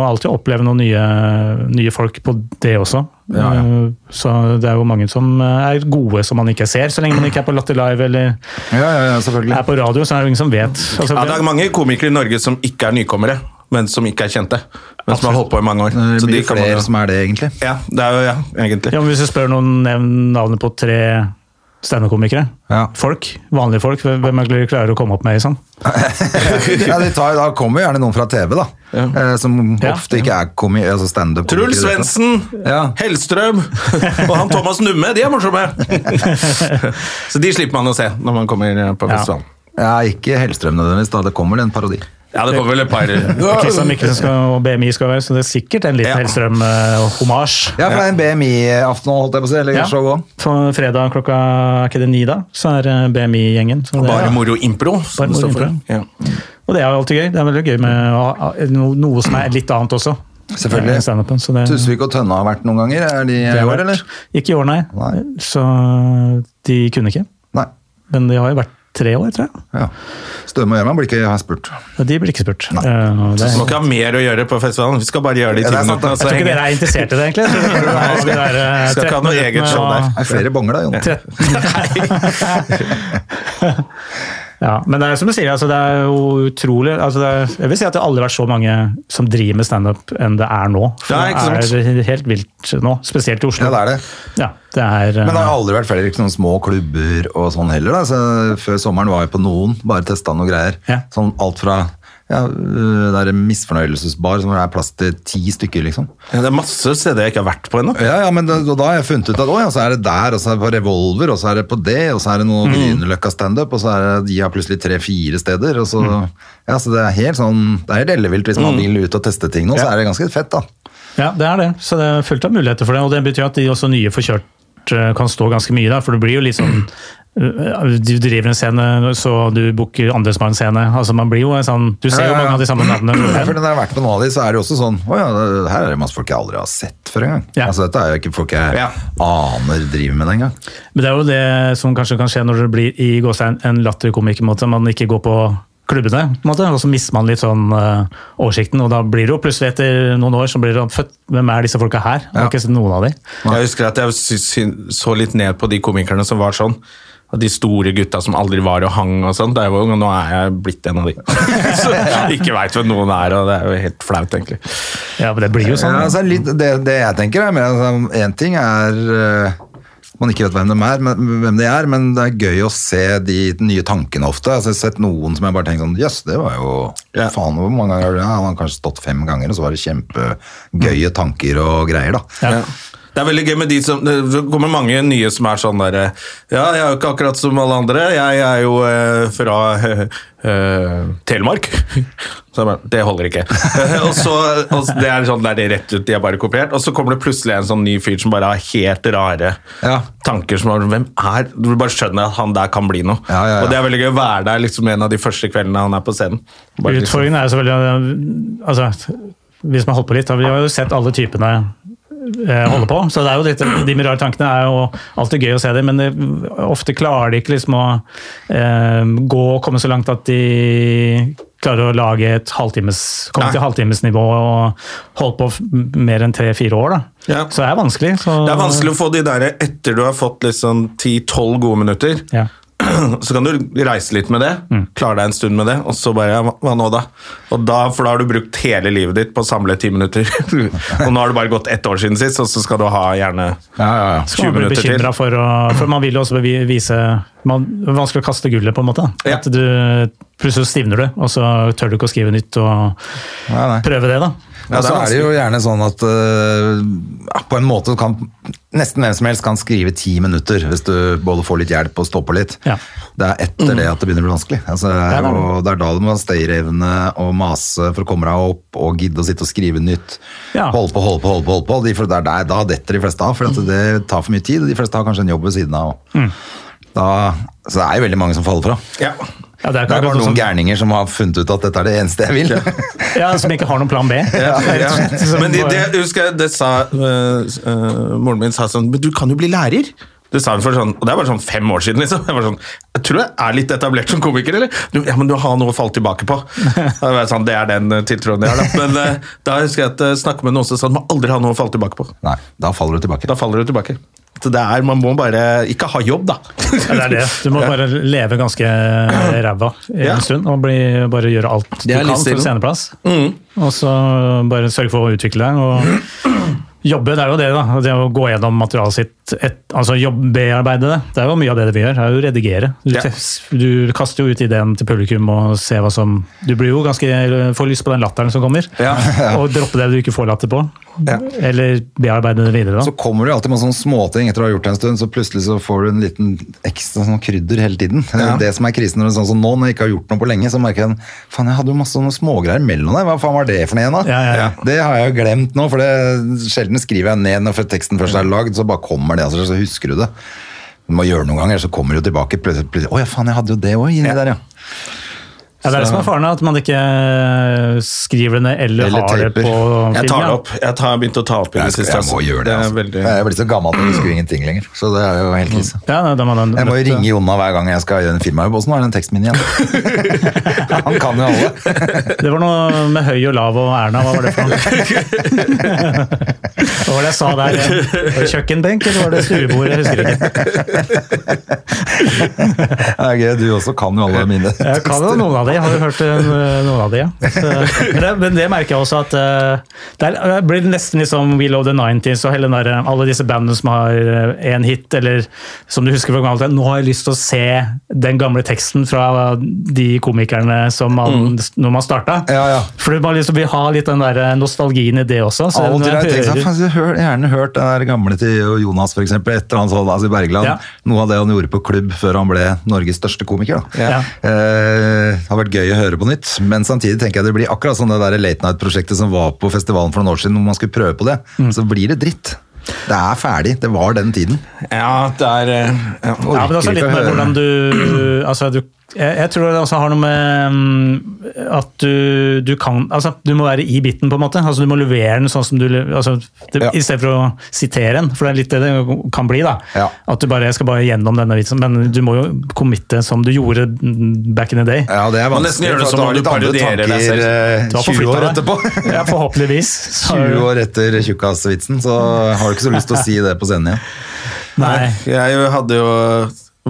alltid oppleve noen nye, nye folk på det også. Ja, ja. Eh, Så det er jo mange som er gode som man ikke ser, så lenge man ikke er på Latter Live eller Ja, ja, ja, er på radio, så er det jo ingen som vet. Altså, Ja, det er mange komikere i Norge som ikke er nykommere, men som ikke er kjente. Men som har holdt på i mange år. Det Så de flere kan man som er det, egentlig. Ja, det er jo ja, egentlig. ja, men hvis du spør noen nevn navnet på tre standup-komikere, Ja. folk, vanlige folk, hvem er det de klarer å komme opp med? i sånn? ja, de tar, Da kommer gjerne noen fra TV, da. Eh, som Ja. ofte ikke er komi altså standup. Truls Svendsen, Ja. Hellstrøm og han Thomas Numme, de er morsomme! Så de slipper man å se når man kommer på Ja. festivalen. Ja, ikke Hellstrøm nødvendigvis, da. Det kommer en parodi. Ja, det kommer vel et par Kristian Mikkelsen skal, og BMI skal være, så det er sikkert en liten Ja. Hellstrøm-homasj. Ja, for det er en BMI-aften, holdt jeg på å si. Eller Ja. show òg. På fredag klokka er ikke det ni, da, så er eh, BMI-gjengen. så det- Bare moro impro. som Bare det moro står for. impro. Ja. Og det er jo alltid gøy. Det er veldig gøy med noe som er litt annet også. Selvfølgelig. eh, så det- Tusvik og Tønne har vært noen ganger. Er de i år, eller? Ikke i år, nei. Nei. Så de kunne ikke. Nei. Men de har jo vært tre år, tror jeg. Ja. Støme og Gjerman blir ikke spurt. Ja, de blir ikke spurt. Nei. Eh, det Vi er- må ikke ha mer å gjøre på festivalen, vi skal bare gjøre det i Ja, Jeg tror ikke dere er interessert i det, egentlig. Så det er, ha der, Skal ikke ha noe eget show der. Det er flere bonger da, Jon. Ja, men det er som du sier, altså, det er jo utrolig altså, er, Jeg vil si at det har aldri vært så mange som driver med standup enn det er nå. For Ja, det er helt vilt nå, spesielt i Oslo. Ja, det er det. Ja, det er, Men det har eh, aldri vært flere liksom, små klubber og sånn heller. Da. Så før sommeren var jeg på noen, bare testa noen greier. Ja. Sånn alt fra ja, øh, det er en misfornøyelsesbar som er plass til ti stykker, liksom. Ja, det er masse steder jeg ikke har vært på ennå. Ja, ja, men da, da har jeg funnet ut at å, ja, så er det der, og så er det på Revolver, og så er det på det, og så er det noe Grünerløkka standup, og så er det, de har plutselig tre-fire steder. Og så, ja, så det er helt sånn, det er helt ellevilt hvis man vil ut og teste ting nå, så er det ganske fett, da. ja, det er det. Så det er fullt av muligheter for det. Og det betyr at de også nye får kjørt eh, kan stå ganske mye der, for det blir jo litt sånn Du driver en scene, så du booker en scene. Altså man blir jo en sånn, Du ser jo Ja, ja, ja. mange av de samme navnene. For når jeg har vært på noen av de, så er det jo også sånn Å ja, her er det masse folk jeg aldri har sett før engang. Ja. Altså, dette er jo ikke folk jeg aner driver med engang. Men det er jo det som kanskje kan skje når det blir i gåstein en latterkomikermåte. Man ikke går på klubbene, på en måte, og så mister man litt sånn uh, oversikten. Og da blir det jo plutselig etter noen år så blir det sånn født, Hvem er disse folka her? Jeg har Ja. ikke sett noen av dem. Jeg husker at jeg så litt ned på de komikerne som var sånn. De store gutta som aldri var og hang og sånn. Det ung, og Nå er jeg blitt en av de. så jeg ikke veit hvem noen er, og det er jo helt flaut, egentlig. Ja, men det blir jo sånn. Ja, altså, litt, det, det jeg tenker er mer altså, En ting er øh, man ikke vet hvem de er, men, hvem de er, men det er gøy å se de nye tankene ofte. Altså, jeg har sett noen som jeg bare tenker sånn Jøss, det var jo Ja. Faen, hvor mange ganger har du ja, Han har kanskje stått fem ganger, og så var det kjempegøye tanker og greier, da. Ja. Det er veldig gøy med de som Det kommer mange nye som er sånn derre Ja, jeg er jo ikke akkurat som alle andre. Jeg er jo eh, fra eh, eh, Telemark. Så jeg bare, det holder ikke. og så, og Det er sånn det er rett ut, de er bare kopiert. Og så kommer det plutselig en sånn ny fyr som bare har helt rare Ja. tanker. som er, Hvem er Du bare skjønner at han der kan bli noe. Ja, ja, ja. Og det er veldig gøy å være der liksom en av de første kveldene han er på scenen. Bare liksom- Utfordringen er jo selvfølgelig altså, Hvis man holder på litt, da, vi har jo sett alle typene eh, holde på. Så det er jo litt, de rare tankene er jo alltid gøy å se dem, men det, ofte klarer de ikke liksom å eh, gå og komme så langt at de klarer å lage et halvtimes, komme Nei. til halvtimesnivå og holde på mer enn tre-fire år. da. Ja. Så det er vanskelig. Så, Det er vanskelig å få de der etter du har fått liksom 10-12 gode minutter. Ja. Så kan du reise litt med det, Mm. klare deg en stund med det, og så bare ja, hva- nå, da? Og da? For da har du brukt hele livet ditt på å samle ti minutter. og nå har det bare gått ett år siden sist, og så skal du ha gjerne Ja, ja, ja. 20 minutter til. for, å, for man vil jo også vise man, vanskelig å kaste gullet, på en måte. Ja. At du, plutselig stivner du, og så tør du ikke å skrive nytt og Nei, nei. prøve det. da. Ja, så er det jo gjerne sånn at uh, på en måte kan nesten hvem som helst kan skrive ti minutter hvis du både får litt hjelp og stopper litt. Ja. Det er etter det at det begynner å bli vanskelig. Altså, det, er, er det. er da du må stayerevne og mase for å komme deg opp og gidde å sitte og skrive nytt. Ja. Holde på, holde på, holde på. holde på. De, er der, da detter de fleste av, for at det tar for mye tid. og De fleste har kanskje en jobb ved siden av. Mm. Da, så det er jo veldig mange som faller fra. Ja. Ja, det er Det er bare noen sånn, gærninger som har funnet ut at dette er det eneste jeg vil. ja, som ikke har noen plan B. Ja, ja. Men det, det, husker jeg, det sa øh, øh, Moren min sa sånn Men du kan jo bli lærer! Det sa hun for sånn, og det er bare sånn fem år siden. liksom. Jeg, var sånn, jeg tror jeg er litt etablert som komiker, eller? Du, ja, men du har noe å falle tilbake på. Da var jeg sånn, det er den øh, tiltroen jeg har. Da. Men uh, da husker jeg at jeg snakket med noen som sa at man aldri har noe å falle tilbake på. Nei, da faller du tilbake. Da faller du tilbake. Så det er, Man må bare ikke ha jobb, da. Ja, det er det. Du må bare leve ganske ræva en Ja. stund og bli, bare gjøre alt du kan for sceneplass. Mm. Og så bare sørge for å utvikle deg. og Jobbe, det er jo det, da. Det å gå gjennom materialet sitt, et, altså bearbeide det. Det er jo mye av det vi gjør. det er jo redigere. Du, Ja. du kaster jo ut ideen til publikum og ser hva som Du blir jo ganske får lyst på den latteren som kommer, Ja. og droppe det du ikke får latter på. Ja. Eller bearbeide det videre, da. Så kommer det alltid med sånne småting etter å ha gjort det en stund, så plutselig så får du en liten ekstra sånn krydder hele tiden. Ja. Det som er krisen når det er sånn som nå, når jeg ikke har gjort noe på lenge, så merker jeg faen, jeg hadde jo masse sånne smågreier mellom der. Hva faen var det for noe igjen, da? Ja, ja, ja. Det har jeg jo glemt nå, for det sjelden skriver jeg ned når teksten først er lagd, så bare kommer det, altså, så husker du det. Du må gjøre noen ganger, så kommer du tilbake plutselig. plutselig, Å ja, faen, jeg hadde jo det òg inni der, ja. Ja, det er det som er faren, at man ikke eh, skriver det ned eller, Eller har det på film. Jeg tar det opp. Jeg har begynt å ta opp i det Jeg, siste. jeg må altså. gjøre det. er Altså. veldig... Jeg er blitt så gammel at jeg husker ingenting lenger. Så det er jo helt krise. Ja, da må man, Jeg må jo ringe Jonna hver gang jeg skal gjøre en filmjobb. Åssen var den teksten min igjen? Han kan jo alle. Det var noe med høy og lav og Erna, hva var det for noe? Hva var det jeg sa der? Var det kjøkkenbenk, eller var det stuebord? Jeg husker ikke. Det er gøy, du også kan jo alle mine Jeg kan jo noen av de, har jo hørt eh, noen av de, ja. Men, det, men det merker jeg også at eh, det er- blir nesten liksom We Love the 90s og der, eh, alle disse bandene som har én hit, eller som du husker fra gammelt, nå har jeg lyst til å se den gamle teksten fra de komikerne som man, når man starta. Ja, ja. For man liksom vil ha litt den der nostalgien i det også. Så har jeg jeg sånn, hører- jeg har gjerne hørt den der gamle til Jonas, for eksempel. Et eller annet sånt, altså i Bergland. Ja. Noe av det han gjorde på klubb før han ble Norges største komiker. Da. Ja. Eh, vært gøy å høre på nytt, men samtidig tenker jeg det blir akkurat sånn det der late night-prosjektet som var på festivalen for noen år siden, hvor man skulle prøve på det. Mm. Så blir det dritt. Det er ferdig. Det var den tiden. Ja, det er eh, ja. Ja, men også litt ikke å med hvordan du, altså du jeg, jeg tror det også har noe med mm, at du, du kan altså Du må være i biten, på en måte. altså Du må levere den sånn som du altså, det, Ja. I stedet for å sitere den, for det er litt det det kan bli. da Ja. At du bare jeg skal bare gjennom denne vitsen, men du må jo committe som du gjorde back in the day. Ja, det er vanskelig, gjør det for som du parodierer deg selv. tanker, Du eh, 20 år etterpå. Ja, forhåpentligvis. Så- 20 år etter tjukkasvitsen, så har du ikke så lyst til å si det på scenen igjen. Nei. Jeg hadde jo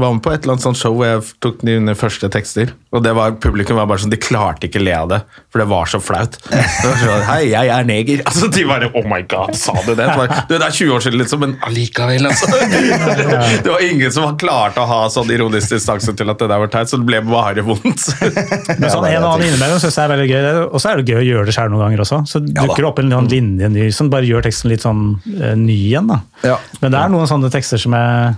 var med på et eller annet sånt show hvor jeg tok mine første tekster. Og det var, publikum var bare sånn, de klarte ikke le av det, for det var så flaut. Var sånn, Hei, jeg er neger. Altså, De bare Oh my god, sa du det? Var, du, det er 20 år siden, liksom, men allikevel, altså. Det var ingen som var klarte å ha sånn ironisk distanse til at det der var teit, så det ble bare vondt. Men sånn En og annen innimellom synes jeg er veldig gøy. Og så er det gøy å gjøre det sjøl noen ganger også. Så dukker det opp en linje ny som bare gjør teksten litt sånn eh, ny igjen. da. Men det er noen sånne tekster som jeg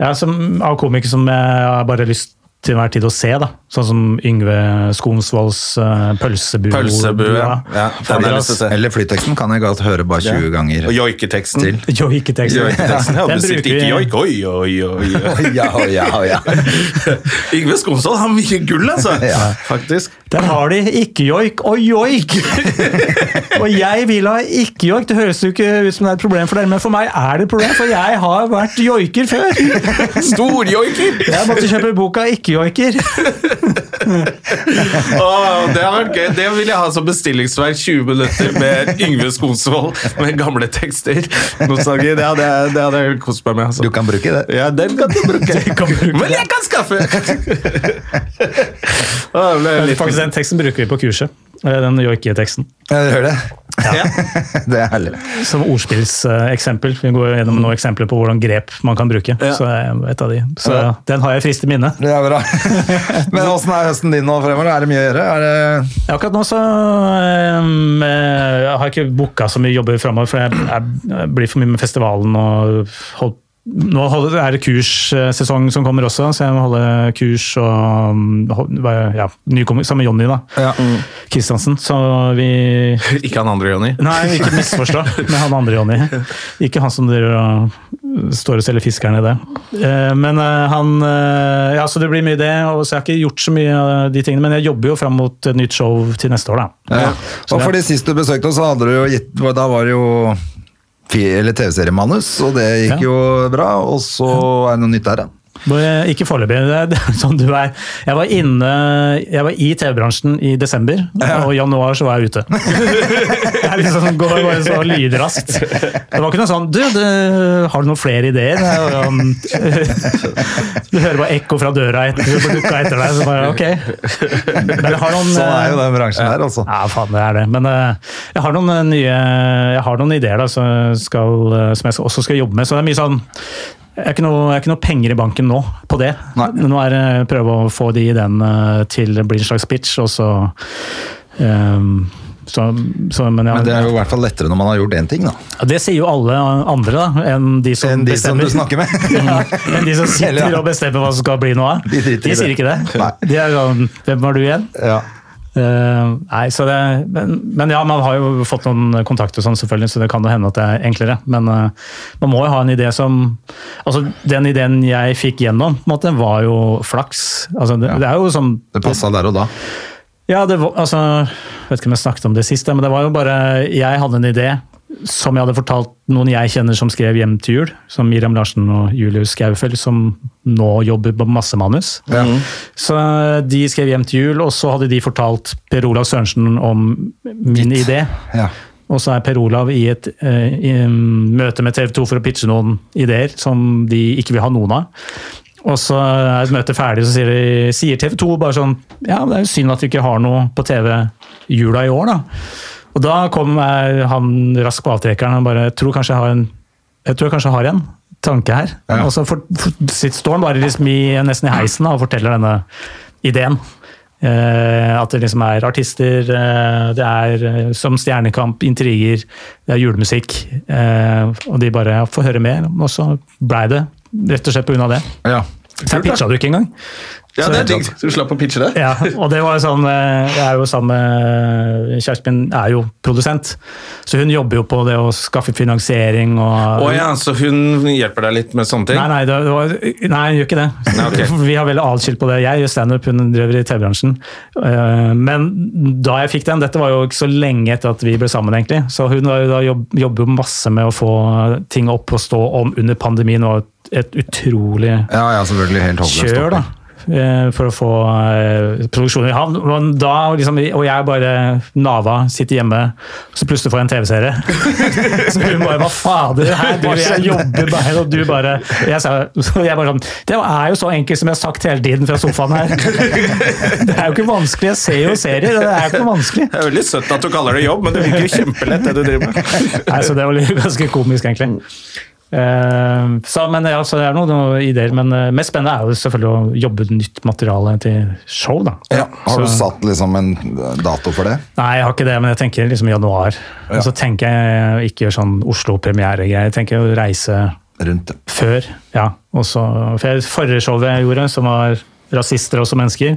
ja, som, av komikere som jeg har bare lyst til enhver tid å se. da. Sånn som Yngve Skonsvolds uh, Pølsebu. Pølsebue. Ja, den har lyst til å se. Eller flyteksten kan jeg godt høre bare 20 ganger. Og joiketeksten. Til. Joiketeksten. Joiketeksten. Ja, Den bruker ikke joik. Oi, oi, oi. Ja, ja, ja. Yngve Skomsvold har mye gull, altså. Ja. Faktisk. Der har de ikke-joik og joik! og jeg vil ha ikke-joik. Det høres jo ikke ut som det er et problem for dere, men for meg er det et problem, for jeg har vært joiker før. Storjoiker! Jeg måtte kjøpe boka Ikke-joiker. Åh, det har vært gøy. Det vil jeg ha som bestillingsverk. 20 minutter med Yngve Skonsvold med gamle tekster. Nostalgi. Det hadde jeg, det hadde jeg kost meg med. Altså. Du kan bruke det. Ja, den kan du bruke. kan bruke Men jeg kan skaffe! oh, det ble litt... Faktisk, Den teksten bruker vi på kurset. Eh, Den joiketeksten. Ja, du hører det? Ja. Det er herlig. Som ordspillseksempel. Vi går gjennom noen eksempler på hvordan grep man kan bruke. Ja. Så er et av de. Så Ja. den har jeg friskt i minne. Det er bra. Men åssen er høsten din nå fremover? Er det mye å gjøre? Er det... Akkurat nå så um, jeg har ikke booka så mye jobber fremover, for jeg, jeg, jeg blir for mye med festivalen og holdt nå er det kurssesong som kommer også, så jeg må holde kurs og um, ja, nykommer sammen med Jonny da, Ja. Kristiansen. Så vi Ikke han andre, Jonny. Nei, ikke misforstå med han andre Jonny. Ikke han som driver og står og selger fisk her nede. Eh, Men eh, han eh, Ja, så det blir mye det. Og så jeg har ikke gjort så mye av de tingene, men jeg jobber jo fram mot et nytt show til neste år, da. Ja. Og for de sist du besøkte oss, så hadde du jo gitt Da var det jo TV-seriemanus, og det gikk Ja. jo bra. Og så er det noe nytt der, da. Ikke foreløpig. Sånn du er. Jeg var inne Jeg var i TV-bransjen i desember, og i januar så var jeg ute. Jeg liksom går bare så lydraskt. Det var ikke noe sånn Du, du har du noen flere ideer? Er um, Du hører bare ekko fra døra etter, Du dukka etter deg, så bare ok. Men jeg har noen Sånn er jo den bransjen her, altså. ja, faen, det er det. Men eh, jeg har noen eh, nye Jeg har noen ideer da, som, skal, eh, som jeg også skal jobbe med. Så det er mye sånn jeg har ikke noe, ikke noe penger i banken nå på det. Nei. Nå er det prøve å få de ideene til å bli en slags pitch, og så um, så, så, men ja, Men det er jo i hvert fall lettere når man har gjort én ting, da. Det sier jo alle andre, da, enn de som Enn de som du snakker med. ja, enn de som sitter og bestemmer hva som skal bli noe av. De De sier det. ikke det. Nei. De er sånn Hvem var du igjen? Ja. Eh, nei, så det, men, men ja, man har jo fått noen kontakter sånn selvfølgelig, så det kan jo hende at det er enklere. Men uh, man må jo ha en idé som Altså, den ideen jeg fikk gjennom, måte, var jo flaks. Altså, det, det er jo som Det passa der og da. Ja, det var, altså, jeg vet ikke om jeg snakket om det sist, men det var jo bare Jeg hadde en idé som jeg hadde fortalt noen jeg kjenner som skrev 'Hjem til jul', som Miriam Larsen og Julius Gaufeld, som nå jobber på masse manus. Ja. Så de skrev 'Hjem til jul', og så hadde de fortalt Per Olav Sørensen om min idé. Ja. Og så er Per Olav i et eh, i, um, møte med TV 2 for å pitche noen ideer som de ikke vil ha noen av. Og så er et møte ferdig, så sier, de, sier TV 2 bare sånn Ja, det er jo synd at vi ikke har noe på TV jula i år, da. Og da kom eh, han raskt på avtrekkeren og bare jeg tror kanskje jeg har en jeg tror jeg kanskje jeg har en tanke her. Ja. Og så for, for, sitt- står han bare liksom i, nesten i heisen da, og forteller denne ideen. Eh, at det liksom er artister, eh, det er eh, som Stjernekamp, intriger, det er julemusikk. Eh, og de bare ja, får høre mer. Og så blei det rett og slett pga. det. Ja. Så jeg pitcha det ikke engang. Ja, Så- det er digg. Så du slapp å pitche det? ja, og det var jo sånn Jeg er jo sammen med Kjæresten min er jo produsent, så hun jobber jo på det å skaffe finansiering og Å ja, så hun hjelper deg litt med sånne ting? Nei, nei, det var, nei, hun gjør ikke det. Nei, okay. Vi har veldig atskilt på det. Jeg gjør standup, hun driver i TV-bransjen. Eh, Men da jeg fikk den, dette var jo ikke så lenge etter at vi ble sammen, egentlig. Så hun var jo da jobb, jobber jo masse med å få ting opp og stå om under pandemien. og et utrolig ja, ja. Helt kjør, da. Eh, For å få eh, produksjonen i havn. Og Da, liksom, og jeg bare Nava sitter hjemme, så plutselig får jeg en TV-serie. så hun bare Hva fader, her driver jeg jobber bare, og du bare jeg, sa, jeg bare sånn Det er jo så enkelt som jeg har sagt hele tiden fra sofaen her. det er jo ikke vanskelig. Jeg ser jo serier, det er jo ikke vanskelig. Det er veldig søtt at du kaller det jobb, men det virker jo kjempelett, det du driver med. Nei, så det var ganske komisk, egentlig. Eh, så, men ja, så det er noen, ideer, men eh, mest spennende er jo selvfølgelig å jobbe nytt materiale til show. da. Ja. Har du satt liksom en dato for det? Nei, jeg har ikke det, men jeg tenker liksom januar. Og så tenker jeg ikke gjøre sånn Oslo-premiere-greier. Jeg tenker å reise Rundt det. før. ja. Også, for Forrige showet jeg gjorde, som var rasister også mennesker,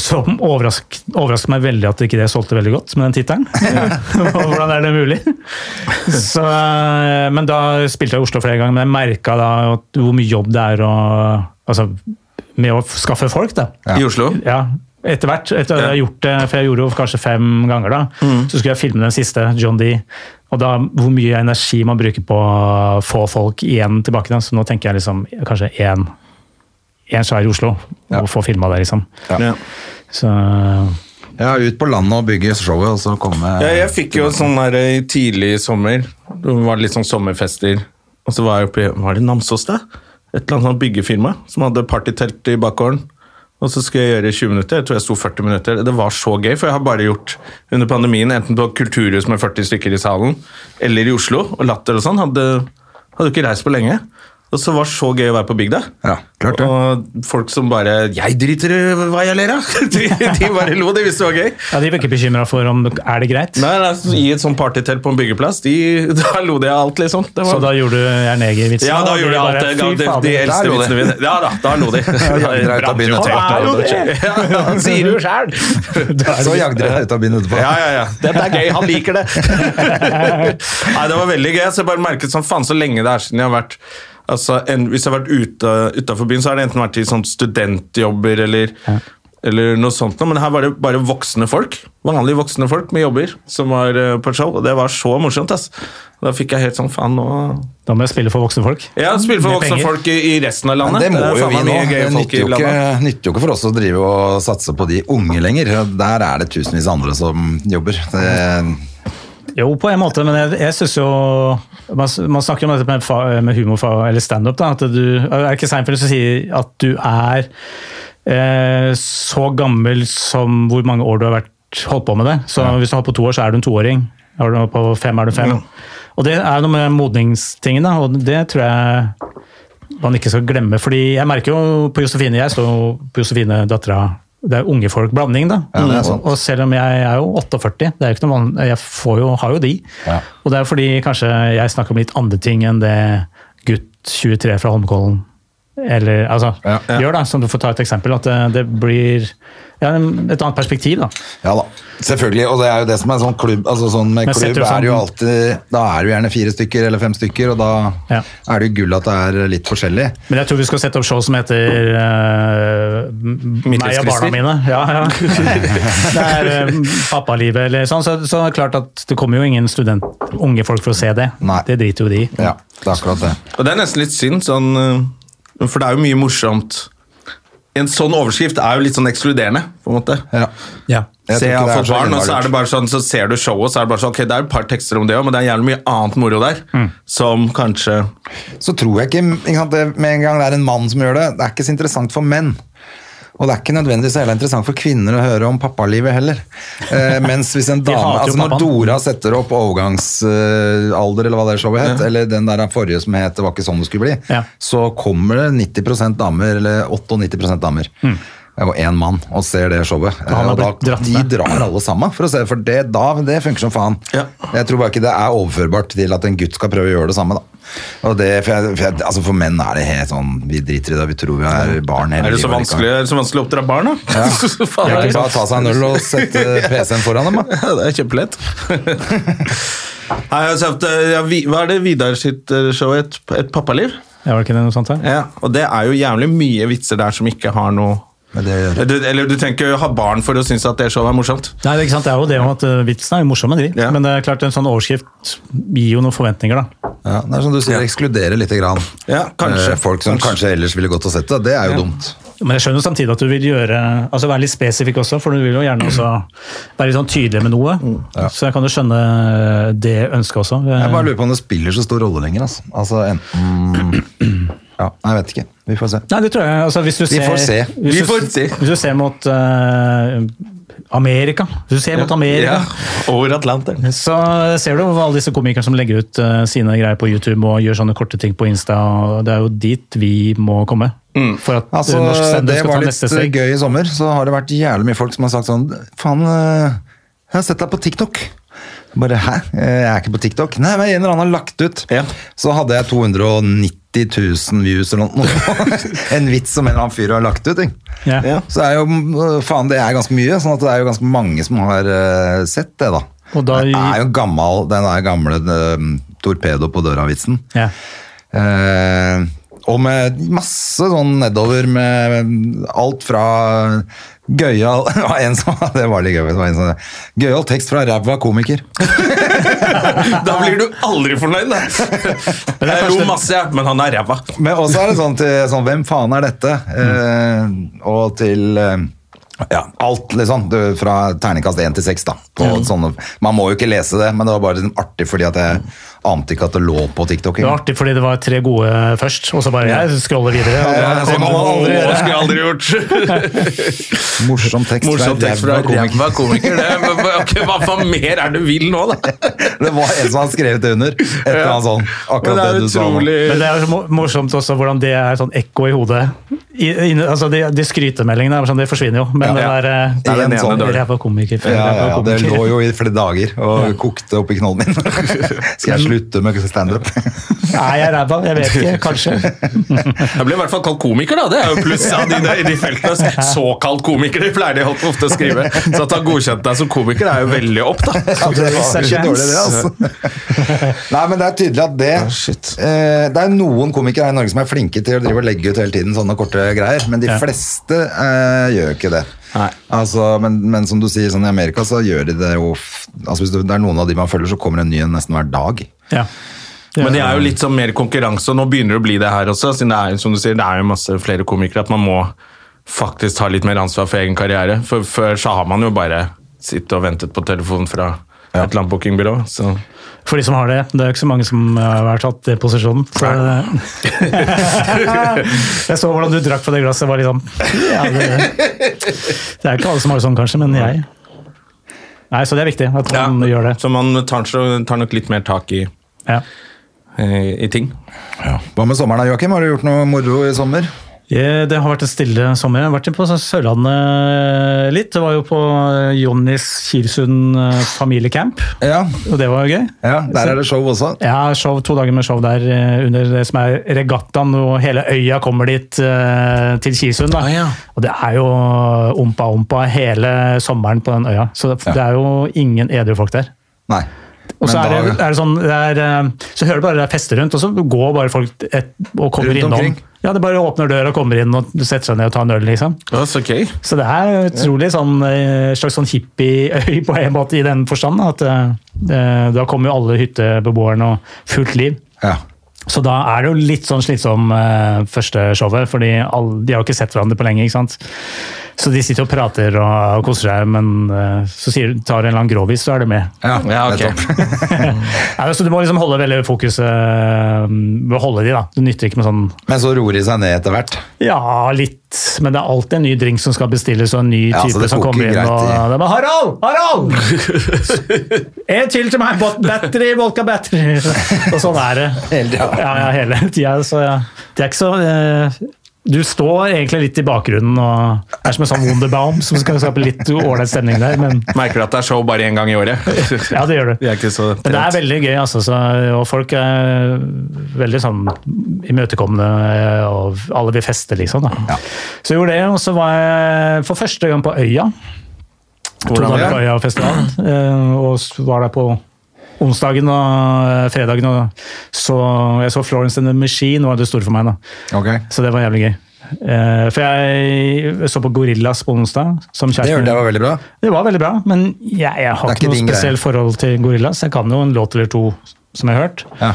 som overrask, overrasket meg veldig at ikke det solgte veldig godt med den tittelen. Hvordan er det mulig? Så, eh, men da spilte jeg i Oslo flere ganger, men jeg merka da at hvor mye jobb det er å, altså, med å skaffe folk. da. Ja. I Oslo? Ja, etter hvert. Etter at jeg har gjort det, for jeg gjorde det kanskje fem ganger da, så skulle jeg filme den siste, John D. Og da hvor mye energi man bruker på å få folk igjen tilbake. Da. Så nå tenker jeg liksom kanskje én én svær i Oslo, og få filma det, liksom. Ja. Ja. Så Ja, ut på landet og bygge showet, og så komme Ja, jeg fikk jo sånn der i tidlig i sommer. Det var litt sånn sommerfester. Og så var jeg oppe i Var det Namsos, da? Et eller annet sånt byggefirma som hadde partytelt i bakgården. Og så skulle jeg gjøre 20 minutter. Jeg tror jeg sto 40 minutter. Det var så gøy, for jeg har bare gjort under pandemien enten på Kulturhus med 40 stykker i salen, eller i Oslo. Og Latter og sånn. Hadde, hadde ikke reist på lenge. Og så var det så gøy å være på bygda. Ja, klart det. Og folk som bare 'Jeg driter i hva jeg ler av!' De, de bare lo. De visste det var gøy. ja, De var ikke bekymra for om er det greit. Nei, nei, så I et sånn partytelt på en byggeplass, de, da lo de av alt, liksom. Det Så da gjorde du Ernegi-vitsen? ja, da og de gjorde jeg alt bare, De, de, de eldste lo de. vitsene mine. Ja da, da lo de. jagde deg ut av byen. Ja, da han sier det jo sjæl. Så jagde dere ut av byen etterpå. Ja, ja, ja. Dette er gøy. Han liker det. Nei, det var veldig gøy. Så jeg bare merket sånn, faen så lenge det er siden jeg har vært altså, en, Hvis jeg har vært ute utafor byen, så har det enten vært i sånn studentjobber eller eller noe sånt, men her var det bare voksne folk. Vanlige voksne folk med jobber som var eh, på show, og det var så morsomt. ass. Da fikk jeg helt sånn faen nå Da må jeg spille for voksne folk. Ja, spille for voksne penger. folk i, i resten av Men landet. det må jo vi nå. Det nytter jo, ikke, nytter jo ikke for oss å drive og satse på de unge lenger. Der er det tusenvis andre som jobber. Det, Jo, på en måte, men jeg, jeg synes jo man, man snakker om dette med, med humor eller standup. Er det ikke Seinfeld som sier at du er eh, så gammel som hvor mange år du har vært holdt på med det? Så Hvis du har holdt på to år, så er du en toåring. Har du på fem, er du fem. Og det er noe med modningstingen, og det tror jeg man ikke skal glemme. fordi jeg merker jo på Josefine, jeg står på Josefine, dattera det er unge folk-blanding, da. Ja. Og, selv om jeg er jo 48, det er jo ikke noe man, jeg får jo, har jo de. Ja. Og det er fordi kanskje jeg snakker om litt andre ting enn det gutt 23 fra Holmenkollen eller, altså, Ja. gjør, da. Som du får ta et eksempel. At det, det blir ja, et annet perspektiv, da. Ja da, selvfølgelig. Og det er jo det som er sånn klubb. Altså sånn med Men klubb er jo sånn- alltid Da er det jo gjerne fire stykker eller fem stykker, og da Ja. er det jo gull at det er litt forskjellig. Men jeg tror vi skal sette opp show som heter uh, Meg og barna mine. Ja, ja. Det er uh, pappalivet eller sånn. Så, så det er klart at det kommer jo ingen student, unge folk for å se det. Nei. Det driter jo de i. Ja, det er akkurat det. Og det er nesten litt synd, sånn, øh, for det er jo mye morsomt. En sånn overskrift er jo litt sånn ekskluderende, på en måte. Ja. Ja. Jeg Se, tror jeg har fått barn, og så er det bare sånn, så ser du showet, så er det bare sånn, ok, det er et par tekster om det også, men det er jævlig mye annet moro der, Mm. som kanskje... så tror jeg ikke, ikke sant, med en gang det er en mann som gjør det, det er ikke så interessant for menn. Og det er ikke nødvendigvis så jævla interessant for kvinner å høre om pappalivet heller. Eh, mens hvis en dame, altså Når. Dora setter opp overgangsalder, eller hva det showet het, eller den der forrige som het 'Det var ikke sånn det skulle bli', Ja. så kommer det 90% damer, eller 98% damer. Og én mann og ser det showet. Han har da, blitt dratt de drar alle sammen, for å se, for det, da, det funker som faen. Ja. Jeg tror bare ikke det er overførbart til at en gutt skal prøve å gjøre det samme. da. Og det, for, jeg, for, jeg, altså for menn er det helt sånn Vi driter i det, vi tror vi er barn hele Er det så livet vanskelig, er det så vanskelig å oppdra barn, da? Ja. Faen, Kan det er ikke bare ta seg en øl og sette PC-en foran dem, da? Ja, det er kjempelett. Jeg eh, ja, vi- hva er det Vidar sitt eh, show, et, et pappaliv? Ja, var det ikke det noe sånt her? Ja, og det er jo jævlig mye vitser der som ikke har noe... Men det, Du, eller du trenger ikke ha barn for å synes at det showet er morsomt. Nei, det er, ikke sant? det er jo det om at uh, Vitsen er jo morsomme, de. Ja. Men det er klart en sånn overskrift gir jo noen forventninger, da. ja, det er som du sier, ekskludere litt grann. Ja, kanskje. Eh, Folk som kanskje ellers ville gått og sett det. Det er jo dumt. Men jeg skjønner jo samtidig at du vil gjøre, altså være litt spesifikk også, for du vil jo gjerne også være litt sånn tydelig med noe. Ja. Så jeg kan jo skjønne det ønsket også. Jeg bare lurer på om det spiller så stor rolle lenger. Altså, altså enten Ja, jeg vet ikke. Vi får se. Nei, det tror jeg. Altså, hvis du Vi får se. Hvis Vi du, får se. Hvis du ser mot uh, Amerika, hvis du ser mot Amerika, Ja, over Atlanteren. så ser du alle disse komikerne som legger ut eh, sine greier på YouTube og gjør sånne korte ting på Insta. og Det er jo dit vi må komme. For at Altså, eh, norsk sender det skal var ta litt neste steg. gøy i sommer. Så har det vært jævlig mye folk som har sagt sånn Faen, eh, jeg har sett deg på TikTok. Bare hæ? Jeg er ikke på TikTok. Nei, men en eller annen har lagt ut. Ja. Så hadde jeg 290 000 views eller noe. en vits som en eller annen fyr har lagt ut. Ja. Ja. Så det er jo, faen, det er ganske mye. Sånn at det er jo ganske mange som har uh, sett det, da. Og da- det er jo gammel, den der gamle uh, torpedo på døra-vitsen. Ja. Eh, og med masse sånn nedover med alt fra gøyal Det var en som Det var litt gøy. Det var en sånn, Gøyal tekst fra ræva komiker. Da blir du aldri fornøyd, da. Jeg lo masse, men han er ræva. Men også er det sånn til sånn, Hvem faen er dette? Eh, og til eh, ja, alt liksom. Du, fra terningkast 1 til 6, da. På sånne, man må jo ikke lese det, men det var bare liksom artig fordi at jeg ante ikke at det lå på TikTok. Det var artig fordi det var tre gode først, og så bare jeg scroller videre. Og Ja, det det var aldri skulle gjort. Morsom tekst Morsom tekst fra ræva komiker. Det, hva faen mer er det du vil nå, da? Det var en som hadde skrevet det under. Et eller annet sånn. Akkurat det det, du utrolig. sa. nå. Men det er jo morsomt også hvordan det er sånn ekko i hodet. I, inne- altså de, de skrytemeldingene sånn, det forsvinner jo, men Ja. det der eh, Det er En sånn-. Ræva komiker. Ja, ja, ja, det lå jo i flere dager og kokte oppi knollen min. Skal jeg slutte med standup? Nei, jeg er ræva. Jeg vet ikke. Kanskje. Jeg ble i hvert fall kalt komiker, da. Det er jo pluss av de, de, feltene. Såkalt komiker, de pleier de ofte å skrive. Så at han godkjente deg som komiker, er jo veldig opp, da. Ja, det var ikke dårlig, det, altså. Nei, men det er tydelig at det shit. eh, Det er noen komikere her i Norge som er flinke til å drive og legge ut hele tiden sånne korte greier, men de fleste eh, gjør ikke det. Altså, men, men som du sier, sånn i Amerika så gjør de det jo altså Hvis det er noen av de man følger, så kommer det en ny en nesten hver dag. Ja. Men det er jo litt sånn mer konkurranse, og nå begynner det å bli det her også. Siden det er, som du sier, det er jo masse flere komikere, at man må faktisk ta litt mer ansvar for egen karriere. For før så har man jo bare sittet og ventet på telefon fra et eller annet bookingbyrå. Så. For de som har det. Det er jo ikke så mange som har vært tatt i posisjonen. Så jeg så hvordan du drakk på det glasset. var liksom ja, det, det er ikke alle som har det sånn, kanskje, men jeg. Nei, Så det er viktig at man gjør det. Så man tar, så tar nok litt mer tak i, Ja. i, i ting. Hva med sommeren da, Joakim? Har du gjort noe moro i sommer? Eh, Det har vært en stille sommer. Jeg har vært på Sørlandet litt. Det var jo på Jonnys Kilsund eh, familiecamp, Ja, og det var jo gøy. ja, der er det show også. Ja, show, to dager med show der eh, under det som er regattaen, og hele øya kommer dit eh, til Kilsund. Da. Ah, ja. Og det er jo ompa-ompa hele sommeren på den øya, så det, er jo ingen edru folk der. Nei. Og så er, det, er det sånn, det er, eh, så hører du bare det er fester rundt, og så går bare folk et, og kommer Rundt innom. omkring? Ja, det bare åpner døra og kommer inn og setter seg ned og tar en øl, liksom. Så gøy. Så det er utrolig sånn, eh, slags sånn hippieøy på en måte i den forstand. At eh, da kommer jo alle hyttebeboerne og fullt liv. Ja. Så da er det jo litt sånn slitsom eh, første showet, fordi alle, de har jo ikke sett hverandre på lenge. ikke sant? Så de sitter og prater og, koser seg, men eh, så sier, tar en eller annen grovis, så er det med. Ja, Ja, ok. ja, så Du må liksom holde veldig fokuset eh, ved å holde de, da. Det nytter ikke med sånn Men så roer de seg ned etter hvert. ja, litt, men det er alltid en ny drink som skal bestilles, og en ny Ja, så type det som kommer inn. Og i- det er bare 'Harald! Harald! en til til meg! Battery, vodka battery! Og sånn er det. Hele tida. Ja, ja, hele tida. Så ja. det er ikke så eh, Du står egentlig litt i bakgrunnen og er som en sånn Wonderbaum som skal skape litt ålreit stemning der, men Merker du at det er show bare én gang i året? ja, det gjør du. Det er Men det er veldig gøy, altså. Så, og folk er veldig sånn imøtekommende, og alle vil feste, liksom. Da. Ja. Så jeg gjorde det, og så var jeg for første gang på Øya. To dager på? Øyafestivalen. eh, Og var der på onsdagen og eh, fredagen. Og så, jeg så Florence and the Machine, var det store for meg. da. Okay. Så det var jævlig gøy. Eh, For jeg så på Gorillas på onsdag. Som Det, det var veldig bra. Det var veldig bra, men jeg, jeg har ikke noe spesielt forhold til Gorillas. Jeg kan jo en låt eller to som jeg har hørt. Ja.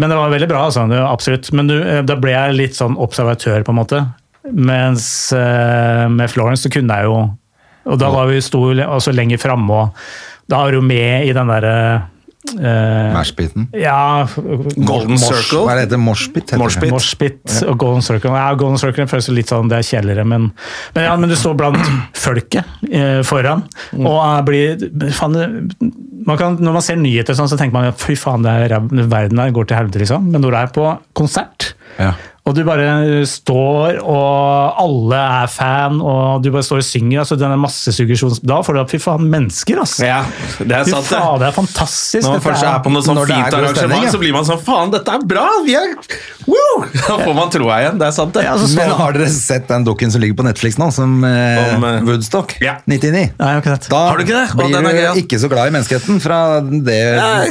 Men det var veldig bra, altså. Absolutt. Men du, eh, da ble jeg litt sånn observatør, på en måte. Mens med Florence så kunne jeg jo Og da var vi sto også lenger framme, og da var du med i den derre eh, Mashpiten. ja, Golden Circle. Hva heter det? Moshpit? Moshpit. Moshpit og Golden Circle. Ja, Golden Circle føles litt sånn, det er kjedeligere, men, men, ja, men du står blant folket eh, foran, Mm. og blir faen, man kan, Når man ser nyheter, sånn, så tenker man fy faen, det er, verden her går til helvete, liksom. Men når du er på konsert, Ja. Og du bare står, og alle er fan, og du bare står og synger, altså den er massesuggesjons... Da får du opp fy faen, mennesker, ass! Ja, det er Fy sant, det. faen, det er fantastisk! Når man først er på noe sånn fint arrangement, ja. så blir man sånn Faen, dette er bra! Vi er Woo! Da får man troa igjen. Det er sant, det. Ja, altså, Men har dere sett den dukken som ligger på Netflix nå, som eh, Om, eh, Woodstock ja. 99? Nei, jeg har ikke sett. Da Har du ikke det? Blir er du gøy, ja. ikke så glad i menneskeheten fra det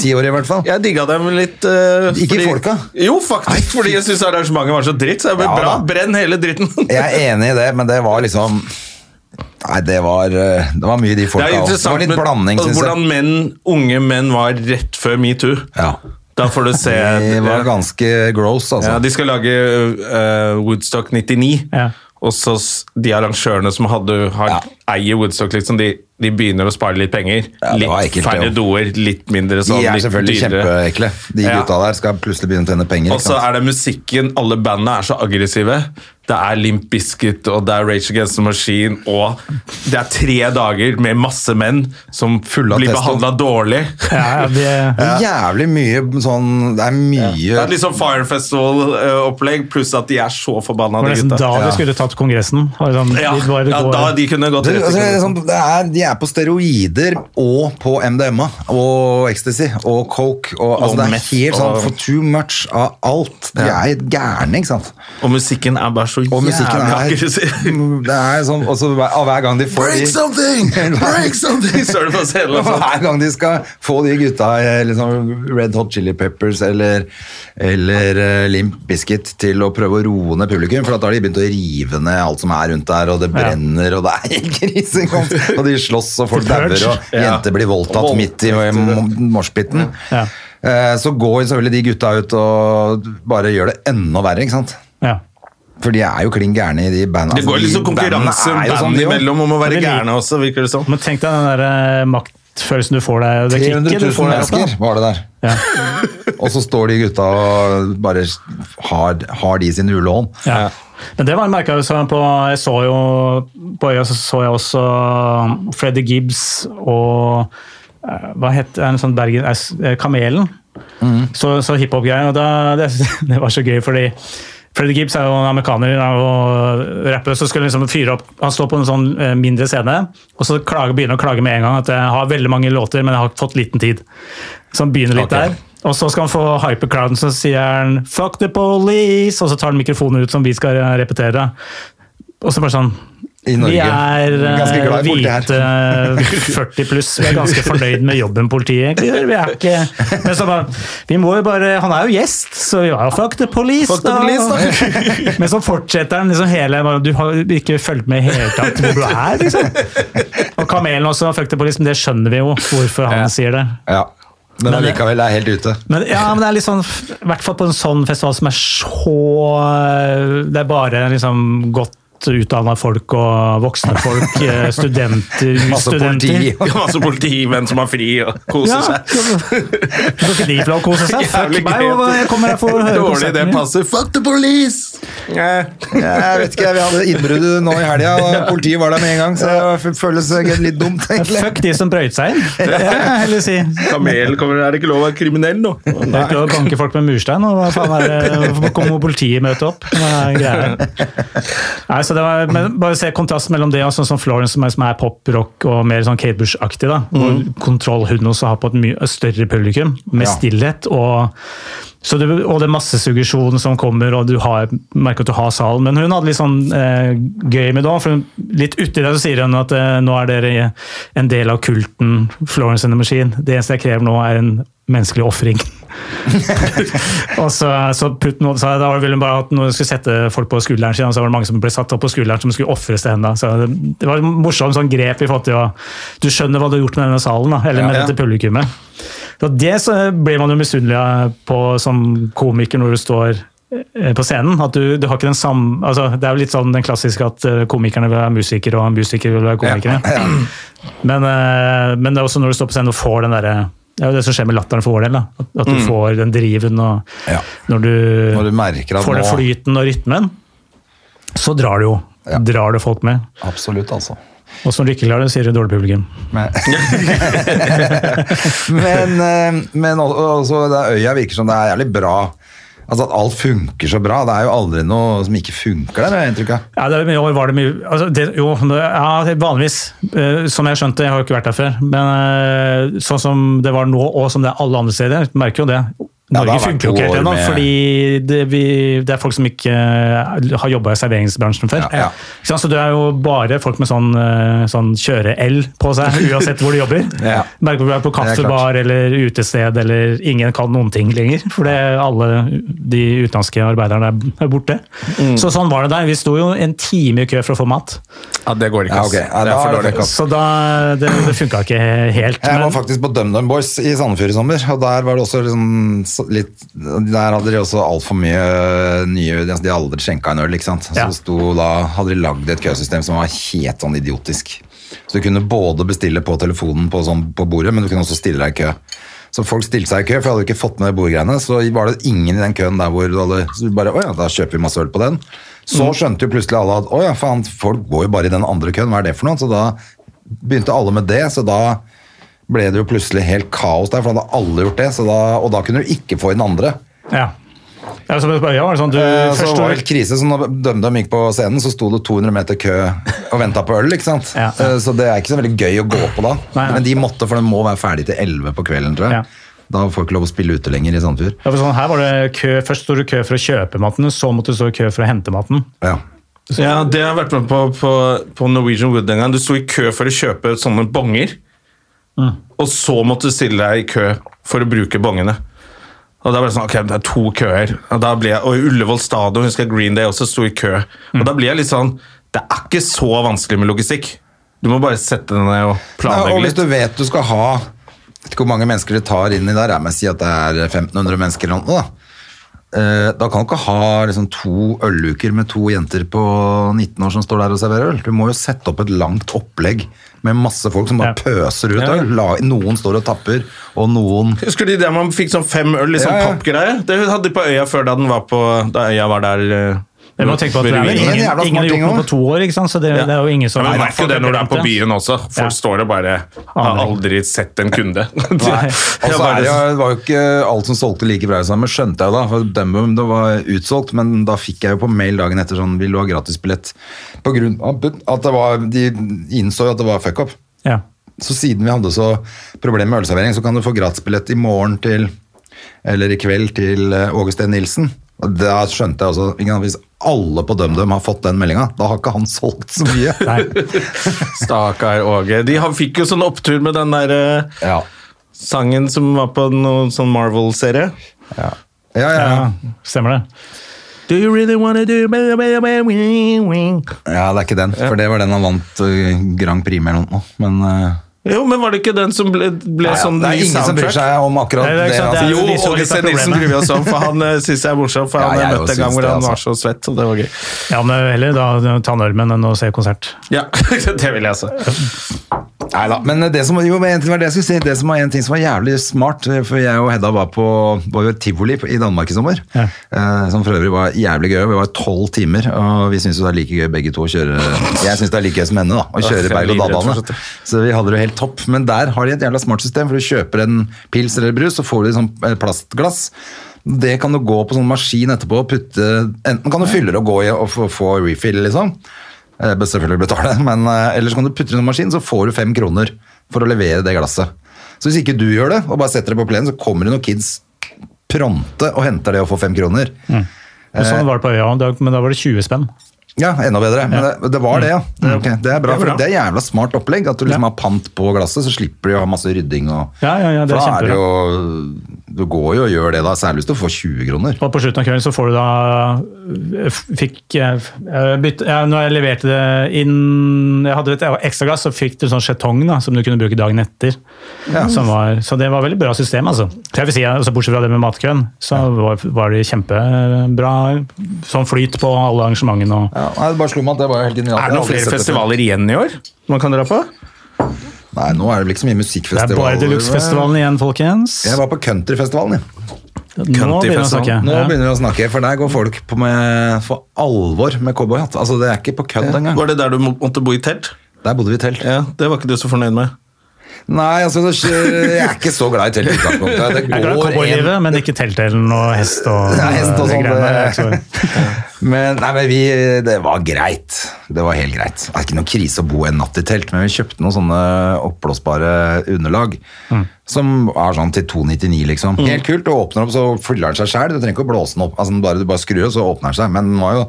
tiåret, i hvert fall. Jeg digga dem litt Uh, Ikke fordi- folka? Jo, faktisk, fordi jeg syns arrangementet var så dritt. Så jeg ble Ja, bra, da. brenn hele dritten. Jeg er enig i det, men det var liksom Nei, det var, eh, det var mye de Det folka er også. Det var litt blanding, altså, syns jeg. hvordan menn, unge menn var rett før metoo. Ja. Da får du se Det var ganske gross, altså. ja, De skal lage uh, Woodstock 99. Ja. Og så de arrangørene som hadde, har, Ja. eier Woodstock, liksom, de, de begynner å spare litt penger. Ja, litt ekkelt, færre doer, litt mindre sånn. De er selvfølgelig kjempeekle. De gutta der skal plutselig begynne å tjene penger. Og så er det musikken. Alle bandene er så aggressive. Det er Limp Bizkit og det er Rage Against the Machine og det er tre dager med masse menn som Fulle av blir behandla dårlig. Ja, det, Det er jævlig mye sånn Det er mye Det er sånn Fire Festival-opplegg, pluss at de er så forbanna, Det var de nesten gutta. da de skulle tatt Kongressen. Sånn, Ja, de ja, da de kunne gått det, rett altså, det i sånn, det er, De er på steroider og på MDMA og ecstasy og coke. Og, altså, Og det er meth helt sånn for too much av alt. De Ja. er gærne, ikke sant. Og musikken er bare så Og jævlig er aggressiv. Det er sånn, og så hver, hver gang de får Break something! Break something! Står det på scenen. Og sånn. Hver gang de skal få de gutta liksom Red Hot Chili Peppers eller, eller uh, Limp Bizkit til å prøve å roe ned publikum, for da har de begynt å rive ned alt som er rundt der, og det Ja. brenner, og det er helt krise. Og de slåss, og folk dauer, og Ja. jenter blir voldtatt Vold. midt i morsbiten moshpiten. Ja. Eh, Så går selvfølgelig de gutta ut og bare gjør det enda verre, ikke sant? ja. For de er jo klin gærne i de bandene. Det går Altså, liksom bandene konkurranse er jo sånn, imellom om å være gærne også, virker det som. Men tenk deg den der eh, maktfølelsen du får deg. Det 300 000 får der oppe. mennesker var det der. Ja. Og så står de gutta og bare har, har de sin ulån. Ja. Men det var merka jeg på Jeg så jo på øya så, så jeg også Freddie Gibbs og eh, Hva het en sånn Bergen Kamelen. Kamelen. Så, så hiphop-greier. Det, det var så gøy, fordi Freddy Gibbs er jo en amerikaner og rapper, så skulle han liksom fyre opp Han står på en sånn eh, mindre scene, og så klager, begynner han å klage med en gang at jeg har veldig mange låter, men jeg har fått liten tid. Så han begynner litt okay. der. Og så skal han få hype crowden, så sier han 'fuck the police', og så tar han mikrofonen ut som vi skal repetere. Og så bare sånn I Norge. Vi er eh, hvite 40 pluss. Vi er ganske fornøyd med jobben politiet gjør. Vi er ikke Men så bare Vi må jo bare Han er jo gjest, så vi var jo fuck the police, Fuck the police, da. Men så fortsetter han liksom hele Du har ikke fulgt med i hele tatt hvor du er, liksom. Og Kamelen også, fuck the police, men det skjønner vi jo hvorfor han Ja. sier det. Ja. Men Men- allikevel er helt ute. Men, ja, men det er litt sånn, i hvert fall på en sånn festival som er så Det er bare liksom godt utdanna folk og voksne folk, eh, studenter, politi. Masse politimenn som har fri og koser Ja, seg. Skal ikke de få lov å kose seg? Fuck meg, jeg kommer her for å høre Dårlig det passer. Fuck the police! Eh, Jeg vet ikke, Vi hadde innbrudd nå i helga, og politiet var der med en gang. Så det føles litt dumt, egentlig. Fuck de som brøyt seg inn. Si. Kamel kommer, er det ikke lov å være kriminell nå? Det er ikke lov å banke folk med murstein, og hva faen er det, hvorfor kommer politiet møte opp? Nei, så det var, men bare se kontrasten mellom det og sånn som Florence, som er, som er pop-rock og mer sånn Kate Bush-aktig. da, Hvor Kontroll hun også har på et mye større publikum, med Ja. stillhet. og du, og det er masse suggesjon som kommer, og du har, merker at du har salen. Men hun hadde litt sånn eh, gøy med det. For litt uti det så sier hun at eh, nå er dere en del av kulten Florence and the Machine. Det eneste jeg krever nå, er en menneskelig ofring. og så, så Putin sa da ville hun bare at når skulle sette folk på skulderen sin, og så var det mange som ble satt opp på skulderen som skulle ofres til henne. Så det, det var et morsomt sånn grep i forhold til å Du skjønner hva du har gjort med denne salen, da, eller med Ja, ja. dette publikummet. Så det så blir man jo misunnelig på som komiker når du står eh, på scenen. At du, du har ikke den samme altså, Det er jo litt sånn den klassiske at eh, komikerne vil være musikere, og musikere vil være komikere. Men, eh, men det er også når du står på scenen og får den derre Det er jo det som skjer med latteren for vår del. da. At, du du får den driven, og Ja. når du, Når du får den flyten og rytmen, så drar du jo Ja. drar du folk med. Absolutt, altså. Og når du ikke klarer det, sier du dårlig publikum. Men, men, eh, men al- altså, det er øya virker som det er jævlig bra. Altså At alt funker så bra. Det er jo aldri noe som ikke funker der, jeg. Ja, det, I år var det mye altså det, Jo, det, ja, vanligvis. eh, som jeg skjønte, jeg har jo ikke vært der før. Men eh, sånn som det var nå, og som det er alle andre steder, merker jo det. Norge ja, funker jo ikke helt ennå, med- fordi det, vi, det er folk som ikke eh, har jobba i serveringsbransjen før. Ja, ja. Så det er jo bare folk med sånn, eh, sånn kjøre-L på seg, uansett hvor de jobber. Ja. Merker du er på kaffebar eller utested, eller ingen kan noen ting lenger. For det, alle de utenlandske arbeiderne er- borte. Mm. Så sånn var det der. Vi sto jo en time i kø for å få mat. Ja, det går ikke. Ja, det er for dårlig. kaffe. Så da, det, det funka ikke helt. Jeg var faktisk på DumDum Boys i Sandefjord i sommer, og der var det også liksom så litt Der hadde de også altfor mye nye altså De hadde aldri skjenka en øl, ikke sant. Så Ja. sto da, hadde de lagd et køsystem som var helt sånn idiotisk. Så du kunne både bestille på telefonen på, sånn, på bordet, men du kunne også stille deg i kø. Så folk stilte seg i kø, for jeg hadde ikke fått med bordgreiene. Så var det ingen i den køen der hvor du hadde Så du bare Å ja, da kjøper vi masse øl på den. Så skjønte jo plutselig alle at å ja, faen, folk går jo bare i den andre køen, hva er det for noe? Så da begynte alle med det, så da ble det jo plutselig helt kaos der, for da hadde alle gjort det, så da, og da kunne du ikke få inn andre. ja. Ja, så, ja, var det sånn, du, Eh, så var det helt krise, så når DumDum gikk på scenen, så sto det 200 meter kø og venta på øl, ikke sant? Ja. ja. Så det er ikke så veldig gøy å gå på da. Nei, nei. Men de måtte, for den må være ferdig til 11 på kvelden, tror jeg. Ja. Da får du ikke lov å spille ute lenger i Sandefjord. Ja, for sånn, her var det kø, Først sto du i kø for å kjøpe maten, så måtte du stå i kø for å hente maten. Ja. Ja, det har jeg vært med på på, på Norwegian Wood en gang. Du sto i kø for å kjøpe sånne bonger, og så måtte du stille deg i kø for å bruke bongene. Og da ble det sånn, ok, det er to køer. Og, jeg, og i Ullevål stadion husker jeg Green Day også sto i kø. Og da blir jeg litt sånn Det er ikke så vanskelig med logistikk. Du må bare sette deg ned og planlegge litt og hvis du vet du skal ha vet ikke hvor mange mennesker det tar inn i der, jeg må si at det er 1500 mennesker eller noe, da. Eh, Da kan du ikke ha liksom to ølluker med to jenter på 19 år som står der og serverer øl. Du må jo sette opp et langt opplegg med masse folk som bare Ja. pøser ut Ja. øl. La- Noen står og tapper, og noen Husker du der man fikk sånn fem øl i sånn Ja, ja. pappgreie? Det hadde de på øya før da den var på Da øya var der eh, Men man tenker på at det er ingen, ingen har gjort noe på to år, ikke sant? så det, Ja. det er jo ingen som Ja, men merker jo det når du er på byen også. Folk Ja. står og bare har aldri sett en kunde. Nei. Og så er det, jo, det var jo ikke alt som solgte like bra sammen, skjønte jeg da. For Dumbo det var utsolgt, men da fikk jeg jo på mail dagen etter sånn Vil du ha gratisbillett? På grunn av at det var, de innså jo at det var fuck up. Ja. Så siden vi hadde så problemer med ølservering, så kan du få gratisbillett i morgen til Eller i kveld til eh, Åge Steen Nilsen. Da skjønte jeg også Hvis alle på DumDum har fått den meldinga, da har ikke han solgt så mye. Stakkar Åge. De fikk jo sånn opptur med den der eh, Ja. sangen som var på noen sånn Marvel-serie. Ja. Ja, ja, ja. Ja, stemmer det. Do you really wanna do ja, det er ikke den. For det var den han vant eh, Grand Prix med eller noe. Men eh, Jo, men var det ikke den som ble, ble ja, sånn det er ingen ingen som bryr seg om akkurat Nei, det er det. altså. det er- Jo, de som Åge litt Nilsen bryr vi oss om, for han uh, syns jeg er morsom. For Ja, han jeg møtte en gang hvor han var altså. så svett, og det var gøy. Ja, men heller da ta en øl med enn å se konsert. Ja, det vil jeg altså. Neida, Men det som, jo, det var det jeg si. Det som var en ting som var jævlig smart, for jeg og Hedda var på var jo tivoli i Danmark i sommer. Ja. Eh, som for øvrig var jævlig gøy. Vi var tolv timer, og vi syns det er like gøy begge to å kjøre Jeg syns det er like gøy som henne, da. Å kjøre er berg- og dal Så vi hadde det jo helt topp. Men der har de et jævla smart system, for du kjøper en pils eller brus, så får du et sånt eh, plastglass. Det kan du gå på sånn maskin etterpå og putte Enten kan du fylle det og gå i og få, få refill, liksom. Eh, bør selvfølgelig betale, men eh, ellers kan du putte det i en maskin, så får du fem kroner for å levere det glasset. Så hvis ikke du gjør det, og bare setter det på plenen, så kommer det noen kids pronte og henter det og får fem kroner. Mm. sånn var det på øya, men da var det 20 spenn. Ja, enda bedre. Men det, det var det, ja. Det, er det er bra, for det er jævla smart opplegg. At du liksom har pant på glasset, så slipper de å ha masse rydding. Og, Ja, ja, ja, det er for da er det jo Du går jo og gjør det, da. Særlig hvis du får 20 kroner. Og på slutten av kvelden så får du da øh, fikk jeg bytte, ja, Når jeg leverte det inn Jeg hadde et ekstra glass, så fikk du sånn skjetong da, som du kunne bruke dagen etter. Ja. Som var, så det var veldig bra system, altså. Så jeg vil si, altså, Bortsett fra det med matkøen, så var, var det kjempebra sånn flyt på alle arrangementene. Og, Ja, det bare slo meg at det var helt genialt. Er det noen flere festivaler igjen i år man kan dra på? Nei, nå er det vel ikke så mye det er bare Deluxe-festivalen igjen, folkens. Jeg var på countryfestivalen, jeg. Nå begynner vi å snakke. Nå Ja. begynner vi å snakke, for der går folk på med, for alvor med cowboyhatt. Altså, det er ikke på kødd engang. Var det der du måtte bo i telt? Der bodde vi i telt. Ja, Det var ikke du så fornøyd med. Nei, altså, jeg er ikke så glad i telt i utgangspunktet. Det Jeg er glad i går cowboylivet, men ikke telttelen og hest og, Ja, hest og sånn, Men, nei, men vi, det var greit. Det var helt greit. Det er ikke noe krise å bo en natt i telt, men vi kjøpte noen sånne oppblåsbare underlag. Som er sånn til 299, liksom. Helt kult. Du åpner opp, så fyller den seg sjæl. Du trenger ikke å blåse den opp. Altså, bare, du bare skrur, og så åpner den seg. Men den var jo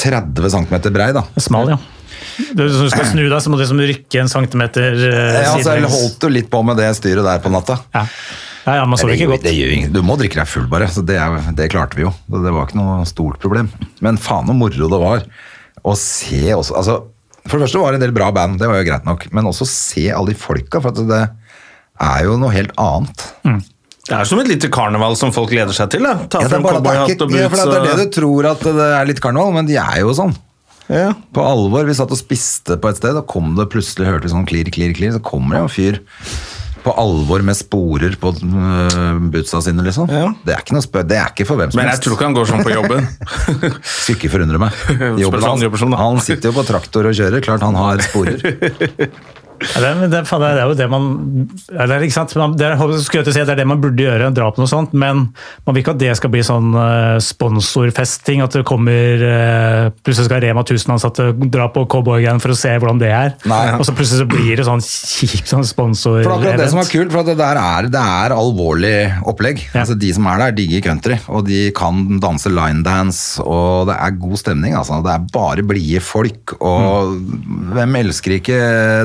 30 cm brei, da. Smal, ja. Du, hvis du skal snu deg, så må du liksom rykke en centimeter sidelengs. Ja, altså, jeg holdt jo litt på med det styret der på natta. Ja. ja, ja, man så det, ikke godt. det gjør ingen. Du må drikke deg full, bare. Så det, er- det klarte vi jo. Det var ikke noe stort problem. Men faen så moro det var å se også altså, For det første var det en del bra band, det var jo greit nok. Men også se alle de folka, for at det er jo noe helt annet. Det er som et lite karneval som folk gleder seg til. da. Ta Ja, det, er frem bare, at det, er ikke, ja, for det er det du tror at det er litt karneval, men de er jo sånn. Ja. På alvor. Vi satt og spiste på et sted, og kom det plutselig hørte vi sånn klirr, klirr, klirr, så kommer det en fyr på alvor med sporer på øh, bootsa sine, liksom. Ja. Det er ikke noe spør, det er ikke for hvem som Men jeg tror ikke han går sånn på jobben. Skulle ikke forundre meg. Jobben han da. han sitter jo på traktor og kjører, klart han har sporer. Det, er- det, det jo det man det er, ikke sant? Det er, si er man burde gjøre, dra på noe sånt, men man vil ikke at det skal bli sånn sponsorfesting. at det kommer uh, Plutselig skal Rema 1000-ansatte dra på Cowboygang for å se hvordan det er. Nei. Og så plutselig så blir det sånn kjipt sånn sponsor For akkurat det som er kult, for det der er, det er alvorlig opplegg. Ja. Altså De som er der, digger country, og de kan danse linedance, og det er god stemning. Altså. Det er bare blide folk, og hvem elsker ikke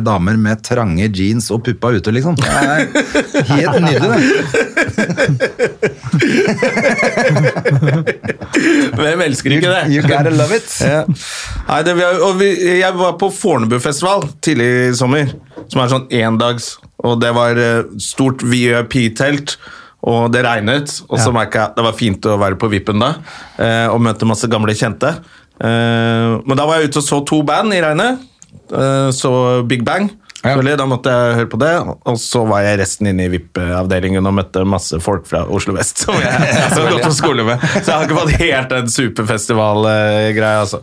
damer med trange jeans og puppa ute, liksom? Det er helt nydelig, det. Hvem elsker ikke det? You gotta love it. Ja. Nei, det, vi, og vi, jeg var på Fornebufestival tidlig i sommer, som er sånn endags, og det var eh, stort VIP-telt, og det regnet, og så Ja. merket jeg at det var fint å være på vippen da, eh, og møte masse gamle kjente. Eh, men da var jeg ute og så to band i regnet, eh, så Big Bang. Selvfølgelig. Da måtte jeg høre på det. Og så var jeg resten inne i VIP-avdelingen og møtte masse folk fra Oslo vest som jeg, har gått på skole med. Så jeg har ikke fått helt den superfestival-greia, altså.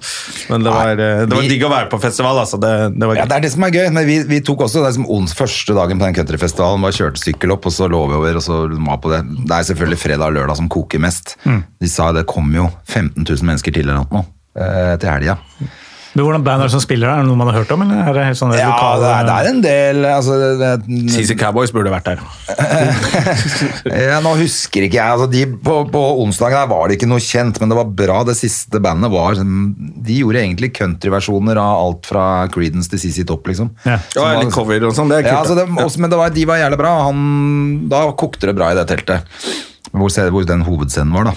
Men det var, eh, det var digg å være på festival, altså. Det, det var Ja, det er det som er gøy. Men vi, vi tok også det som ons første dagen på den countryfestivalen, Bare kjørte sykkel opp, og så lå vi over, og så var på det. Det er selvfølgelig fredag og lørdag som koker mest. De sa det kom jo 15 000 mennesker til eller noe nå, til helga. Men hvordan band er det som spiller der? Er det noe man har hørt om? Eller er det helt sånn Ja, lokale det er, det er en del altså, det, det, CC Cowboys burde vært der. ja, Nå husker ikke jeg. Altså, de, på, på onsdagen her var det ikke noe kjent, men det var bra. Det siste bandet var De gjorde egentlig countryversjoner av alt fra Creedence til CC Topp, liksom. Ja. Ja, litt cover og sånn, det er kult. Ja, altså det, også, men det var, de var jævlig bra. Han, da kokte det bra i det teltet. Hvor, hvor den hovedscenen var, da.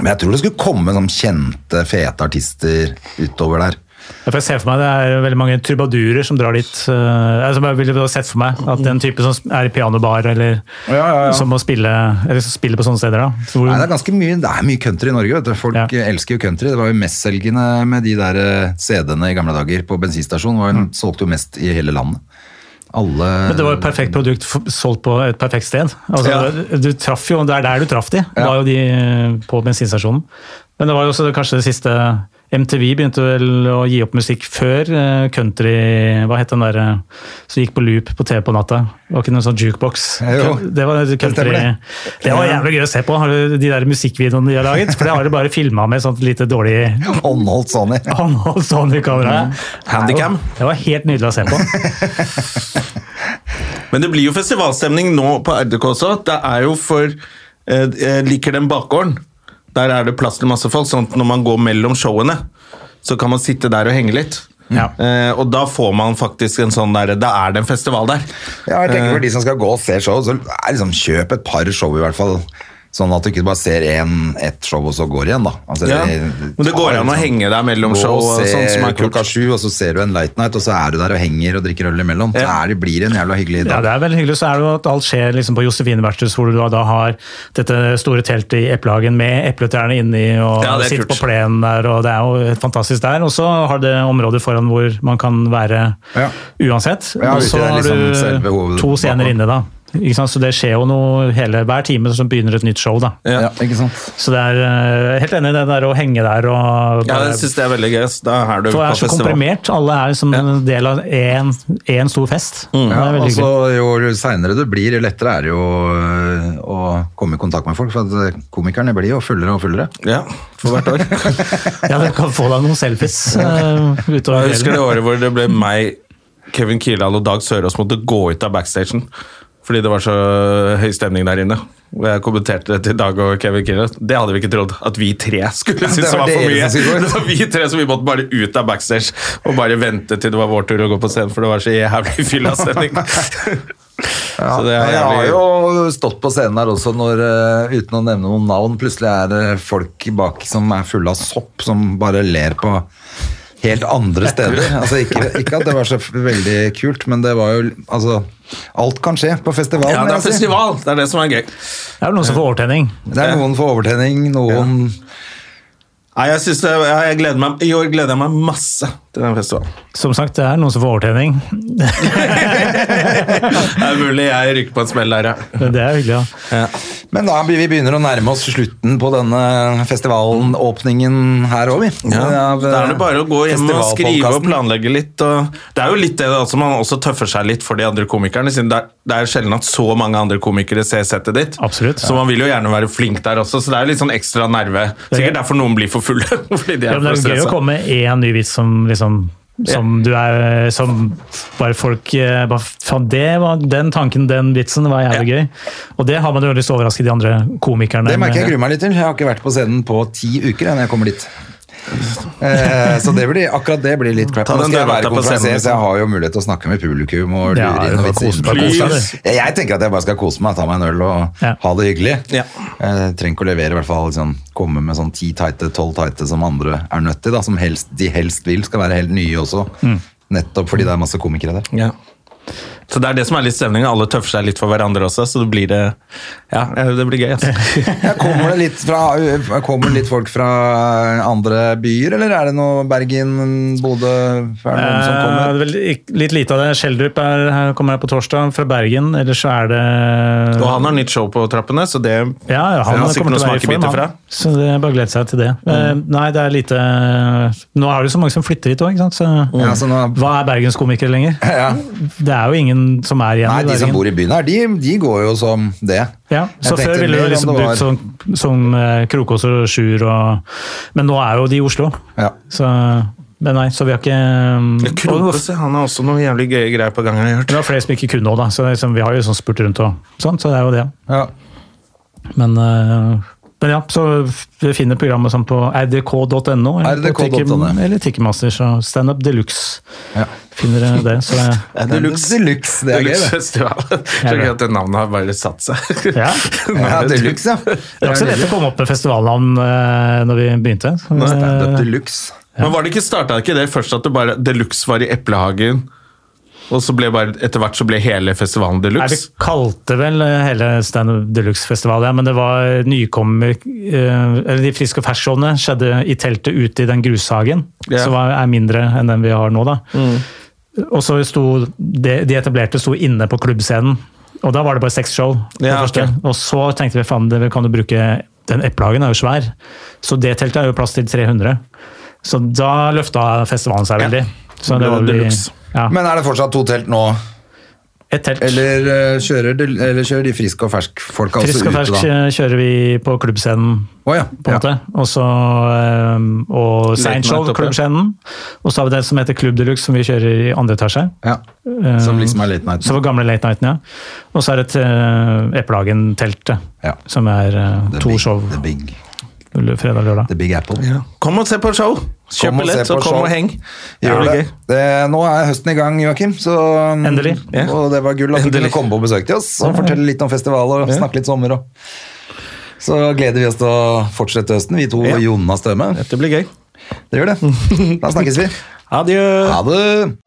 Men jeg tror det skulle komme sånn kjente, fete artister utover der. Jeg ser for meg det er veldig mange trubadurer som drar dit. Uh, som jeg ville sett for meg at Den type som er i pianobar eller Ja, ja, ja. som må spille, spiller på sånne steder. da. Så hvor, Nei, det er ganske mye, det er mye country i Norge. Vet du. Folk elsker jo country. Det var jo mestselgende med de der eh, CD-ene i gamle dager på bensinstasjonen. Mm. Solgte jo mest i hele landet. Alle Men det var et perfekt produkt solgt på et perfekt sted. Altså, Ja. du traff jo, Det er der du traff de. Det Ja. var jo de eh, på bensinstasjonen. Men det var jo også kanskje det siste MTV begynte vel å gi opp musikk før eh, country Hva het den der eh, som gikk på loop på TV på natta? Det var ikke noen sånn jukebox? Jo, det var country. det. Det, var jævlig gøy å se på, har du de der musikkvideoene de har laget. For det har de bare filma med sånt lite dårlig håndholdt Sony. håndholdt Sony-kamera. Handicam. Det var helt nydelig å se på. Men det blir jo festivalstemning nå på RDK også. Det er jo for eh, Jeg liker den bakgården. Der er det plass til masse folk, sånn at når man går mellom showene, så kan man sitte der og henge litt. Ja. Uh, og da får man faktisk en sånn der Da er det en festival der. Ja, jeg tenker For de som skal gå og se show, så er liksom, kjøp et par show i hvert fall. Sånn at du ikke bare ser en, ett show og så går igjen, da. Altså, Ja. Men det går an å henge der mellom show og sånn som er kult. klokka sju, og så ser du en Light night, og så er du der og henger og drikker øl imellom. Så Ja. er det, blir det en jævla hyggelig Ja, det er veldig hyggelig. Så er det jo at alt skjer liksom på Josefine vertshus, hvor du da har dette store teltet i Eplehagen med epletrærne inni, og Ja, er sitter kult. på plenen der, og det er jo fantastisk der. Og så har det områder foran hvor man kan være Ja. uansett. Ja, og så har liksom du to scener inne, da. Ikke sant? Så det skjer jo noe hele hver time som begynner et nytt show, da. Ja. Ja, ikke sant? Så det er uh, helt enig i det der å henge der og Ja, jeg syns det er veldig gøy. Det er her du For det er så festival. komprimert. Alle er som en del av én stor fest. Mm. Ja, er og så. Jo seinere du blir, jo lettere er det jo øh, å komme i kontakt med folk. For at komikerne blir jo fullere og fullere. Ja, for hvert år. Ja, du kan få deg noen selfies uh, utover Jeg husker det året hvor det ble meg, Kevin Kildahl og Dag Sørås måtte gå ut av backstagen. Fordi det var så høy stemning der inne. Og jeg kommenterte det til Dag og Kevin Kildahl. Det hadde vi ikke trodd. At vi tre skulle synes det det var var for mye. Det var vi tre som vi måtte bare ut av backstage og bare vente til det var vår tur å gå på scenen, for det var så jævlig fylla stemning. Ja, Så det er jeg har jo stått på scenen der også når, øh, uten å nevne noen navn, plutselig er det folk bak som er fulle av sopp, som bare ler på helt andre steder. Altså ikke, ikke at det var så veldig kult, men det var jo Altså, alt kan skje på festival. Ja, det er festival. Det er det som er gøy. Det er vel noen som får overtenning. Det er noen får overtenning, noen Nei, jeg, synes det, jeg, jeg gleder meg, I år gleder jeg meg masse til den festivalen. Som sagt, det er noen som får overtenning. Det er mulig jeg rykker på en smell der, ja. Det er hyggelig, ja. ja. Men da vi begynner å nærme oss slutten på denne festivalen, åpningen her òg, vi. Ja, Av, Da er det bare å gå hjem og skrive og planlegge litt. Og det er jo litt det altså man også tøffer seg litt for de andre komikerne, siden det er, det er sjelden at så mange andre komikere ser settet ditt. Absolutt. Så man vil jo gjerne være flink der også, så det er litt sånn ekstra nerve. Sikkert derfor noen blir for fulle. fordi de Ja, er men det er er gøy å komme med én ny vits som liksom som du er Som bare folk eh, bare, Faen, det var den tanken, den vitsen, var jævlig gøy. Og det har man jo lyst til å overraske de andre komikerne Det merker jeg gruer meg litt til. Jeg har ikke vært på scenen på ti uker når jeg kommer dit. Eh, så det blir, akkurat det blir litt crap. Ta Nå den skal jeg dørvakta være konferansier, så jeg har jo mulighet til å snakke med publikum og lure Ja, inn og noen vitser. Jeg tenker at jeg bare skal kose meg, ta meg en øl og Ja. ha det hyggelig. Ja. Jeg trenger ikke å levere i hvert fall sånn, komme med sånn ti tighte, tolv tighte som andre er nødt til, da, som helst, de helst vil skal være helt nye også. Mm. Nettopp fordi det er masse komikere der. Ja. Så det er det som er litt stemninga. Alle tøffer seg litt for hverandre også, så det blir det Ja, det blir gøy. Altså. Ja, kommer, det litt fra, kommer det litt folk fra andre byer, eller er det noe Bergen, Bodø Er det noen som Eh, kommer? det er vel litt lite av det. Schjelderup er- kommer her på torsdag, fra Bergen. Ellers så er det Og han har nytt show på trappene, så det Ja, ja, han Han har sikkert kommer til å noen være i form, smakebiter fra. Så det er bare å glede seg til det. Eh, Nei, det er lite Nå er det så mange som flytter hit òg, ikke sant. Så Ja, så nå, hva er bergenskomikere lenger? ja. Det er jo ingen som er igjen Nei, i de som bor i byen her, de, de går jo som det. Ja, så Før ville du liksom om brukt som, som eh, Krokås og Sjur og Men nå er jo de i Oslo. Ja. Så, men nei, så vi har ikke og, Krokås, han har også noen jævlig gøye greier på gang. har hørt. Det var flere som ikke kunne òg, da. Så liksom, vi har jo sånn spurt rundt og sånn, så det er jo det. Ja. Men, uh, men ja, så vi finner programmet sånn på rdk.no. eller rdk RDK.no. Eller Ticketmaster, så Standup Deluxe Ja. Finner det. Så det, Deluxe. Deluxe, det er gøy. Så gøy at det navnet har bare satt seg. ja. Ja, Deluxe, ja. Det var ikke så lett å komme opp med festivalnavn eh, når vi begynte. Nei, Stand-up Deluxe. Men var det ikke starta ikke det først at det bare Deluxe var i Eplehagen, og så ble bare etter hvert så ble hele festivalen Nei, vi kalte vel hele hele de Deluxe-festival, ja, men det var nykommer eh, Eller de friske og fersk-showene skjedde i teltet ute i den grushagen, Ja. som er mindre enn den vi har nå. da. Og så sto de, de etablerte sto inne på klubbscenen, og da var det bare seks show. Ja, okay. Og så tenkte vi faen, det kan du bruke Den Eplehagen er jo svær, så det teltet er jo plass til 300. Så da løfta festivalen seg Ja. veldig. Så Det det var var ja, Men er det fortsatt to telt nå? Et telt. Eller, eh, kjører, de, eller kjører de frisk og fersk-folka også Frisk og ute, fersk da? eh, kjører vi på klubbscenen, Å ja. på en ja. måte. Og så eh, og Late Seint Show, Night oppe. klubbscenen. Og så har vi det som heter Klubb Deluxe, som vi kjører i andre etasje. ja. Eh, Som liksom er late night. Så var gamle Late Nighten, ja. Og så er det uh, Eplehagen-teltet, Ja. som er eh, The to big, show The big, fredag og lørdag. the big Apple. Ja. Kom og se på show! Kjøp Kom og se billett, på så kom show. og heng. Gjør det. det. Nå er høsten i gang, Joakim. Så, Endelig. Ja. Og det var gull at du Endelig. kunne komme på besøk til oss og fortelle litt om festival og Ja. snakke litt sommer. Og. Så gleder vi oss til å fortsette høsten, vi to Ja. og Jonas Støme. Dette blir gøy. Det gjør det. Da snakkes vi. Adjø! Ha det!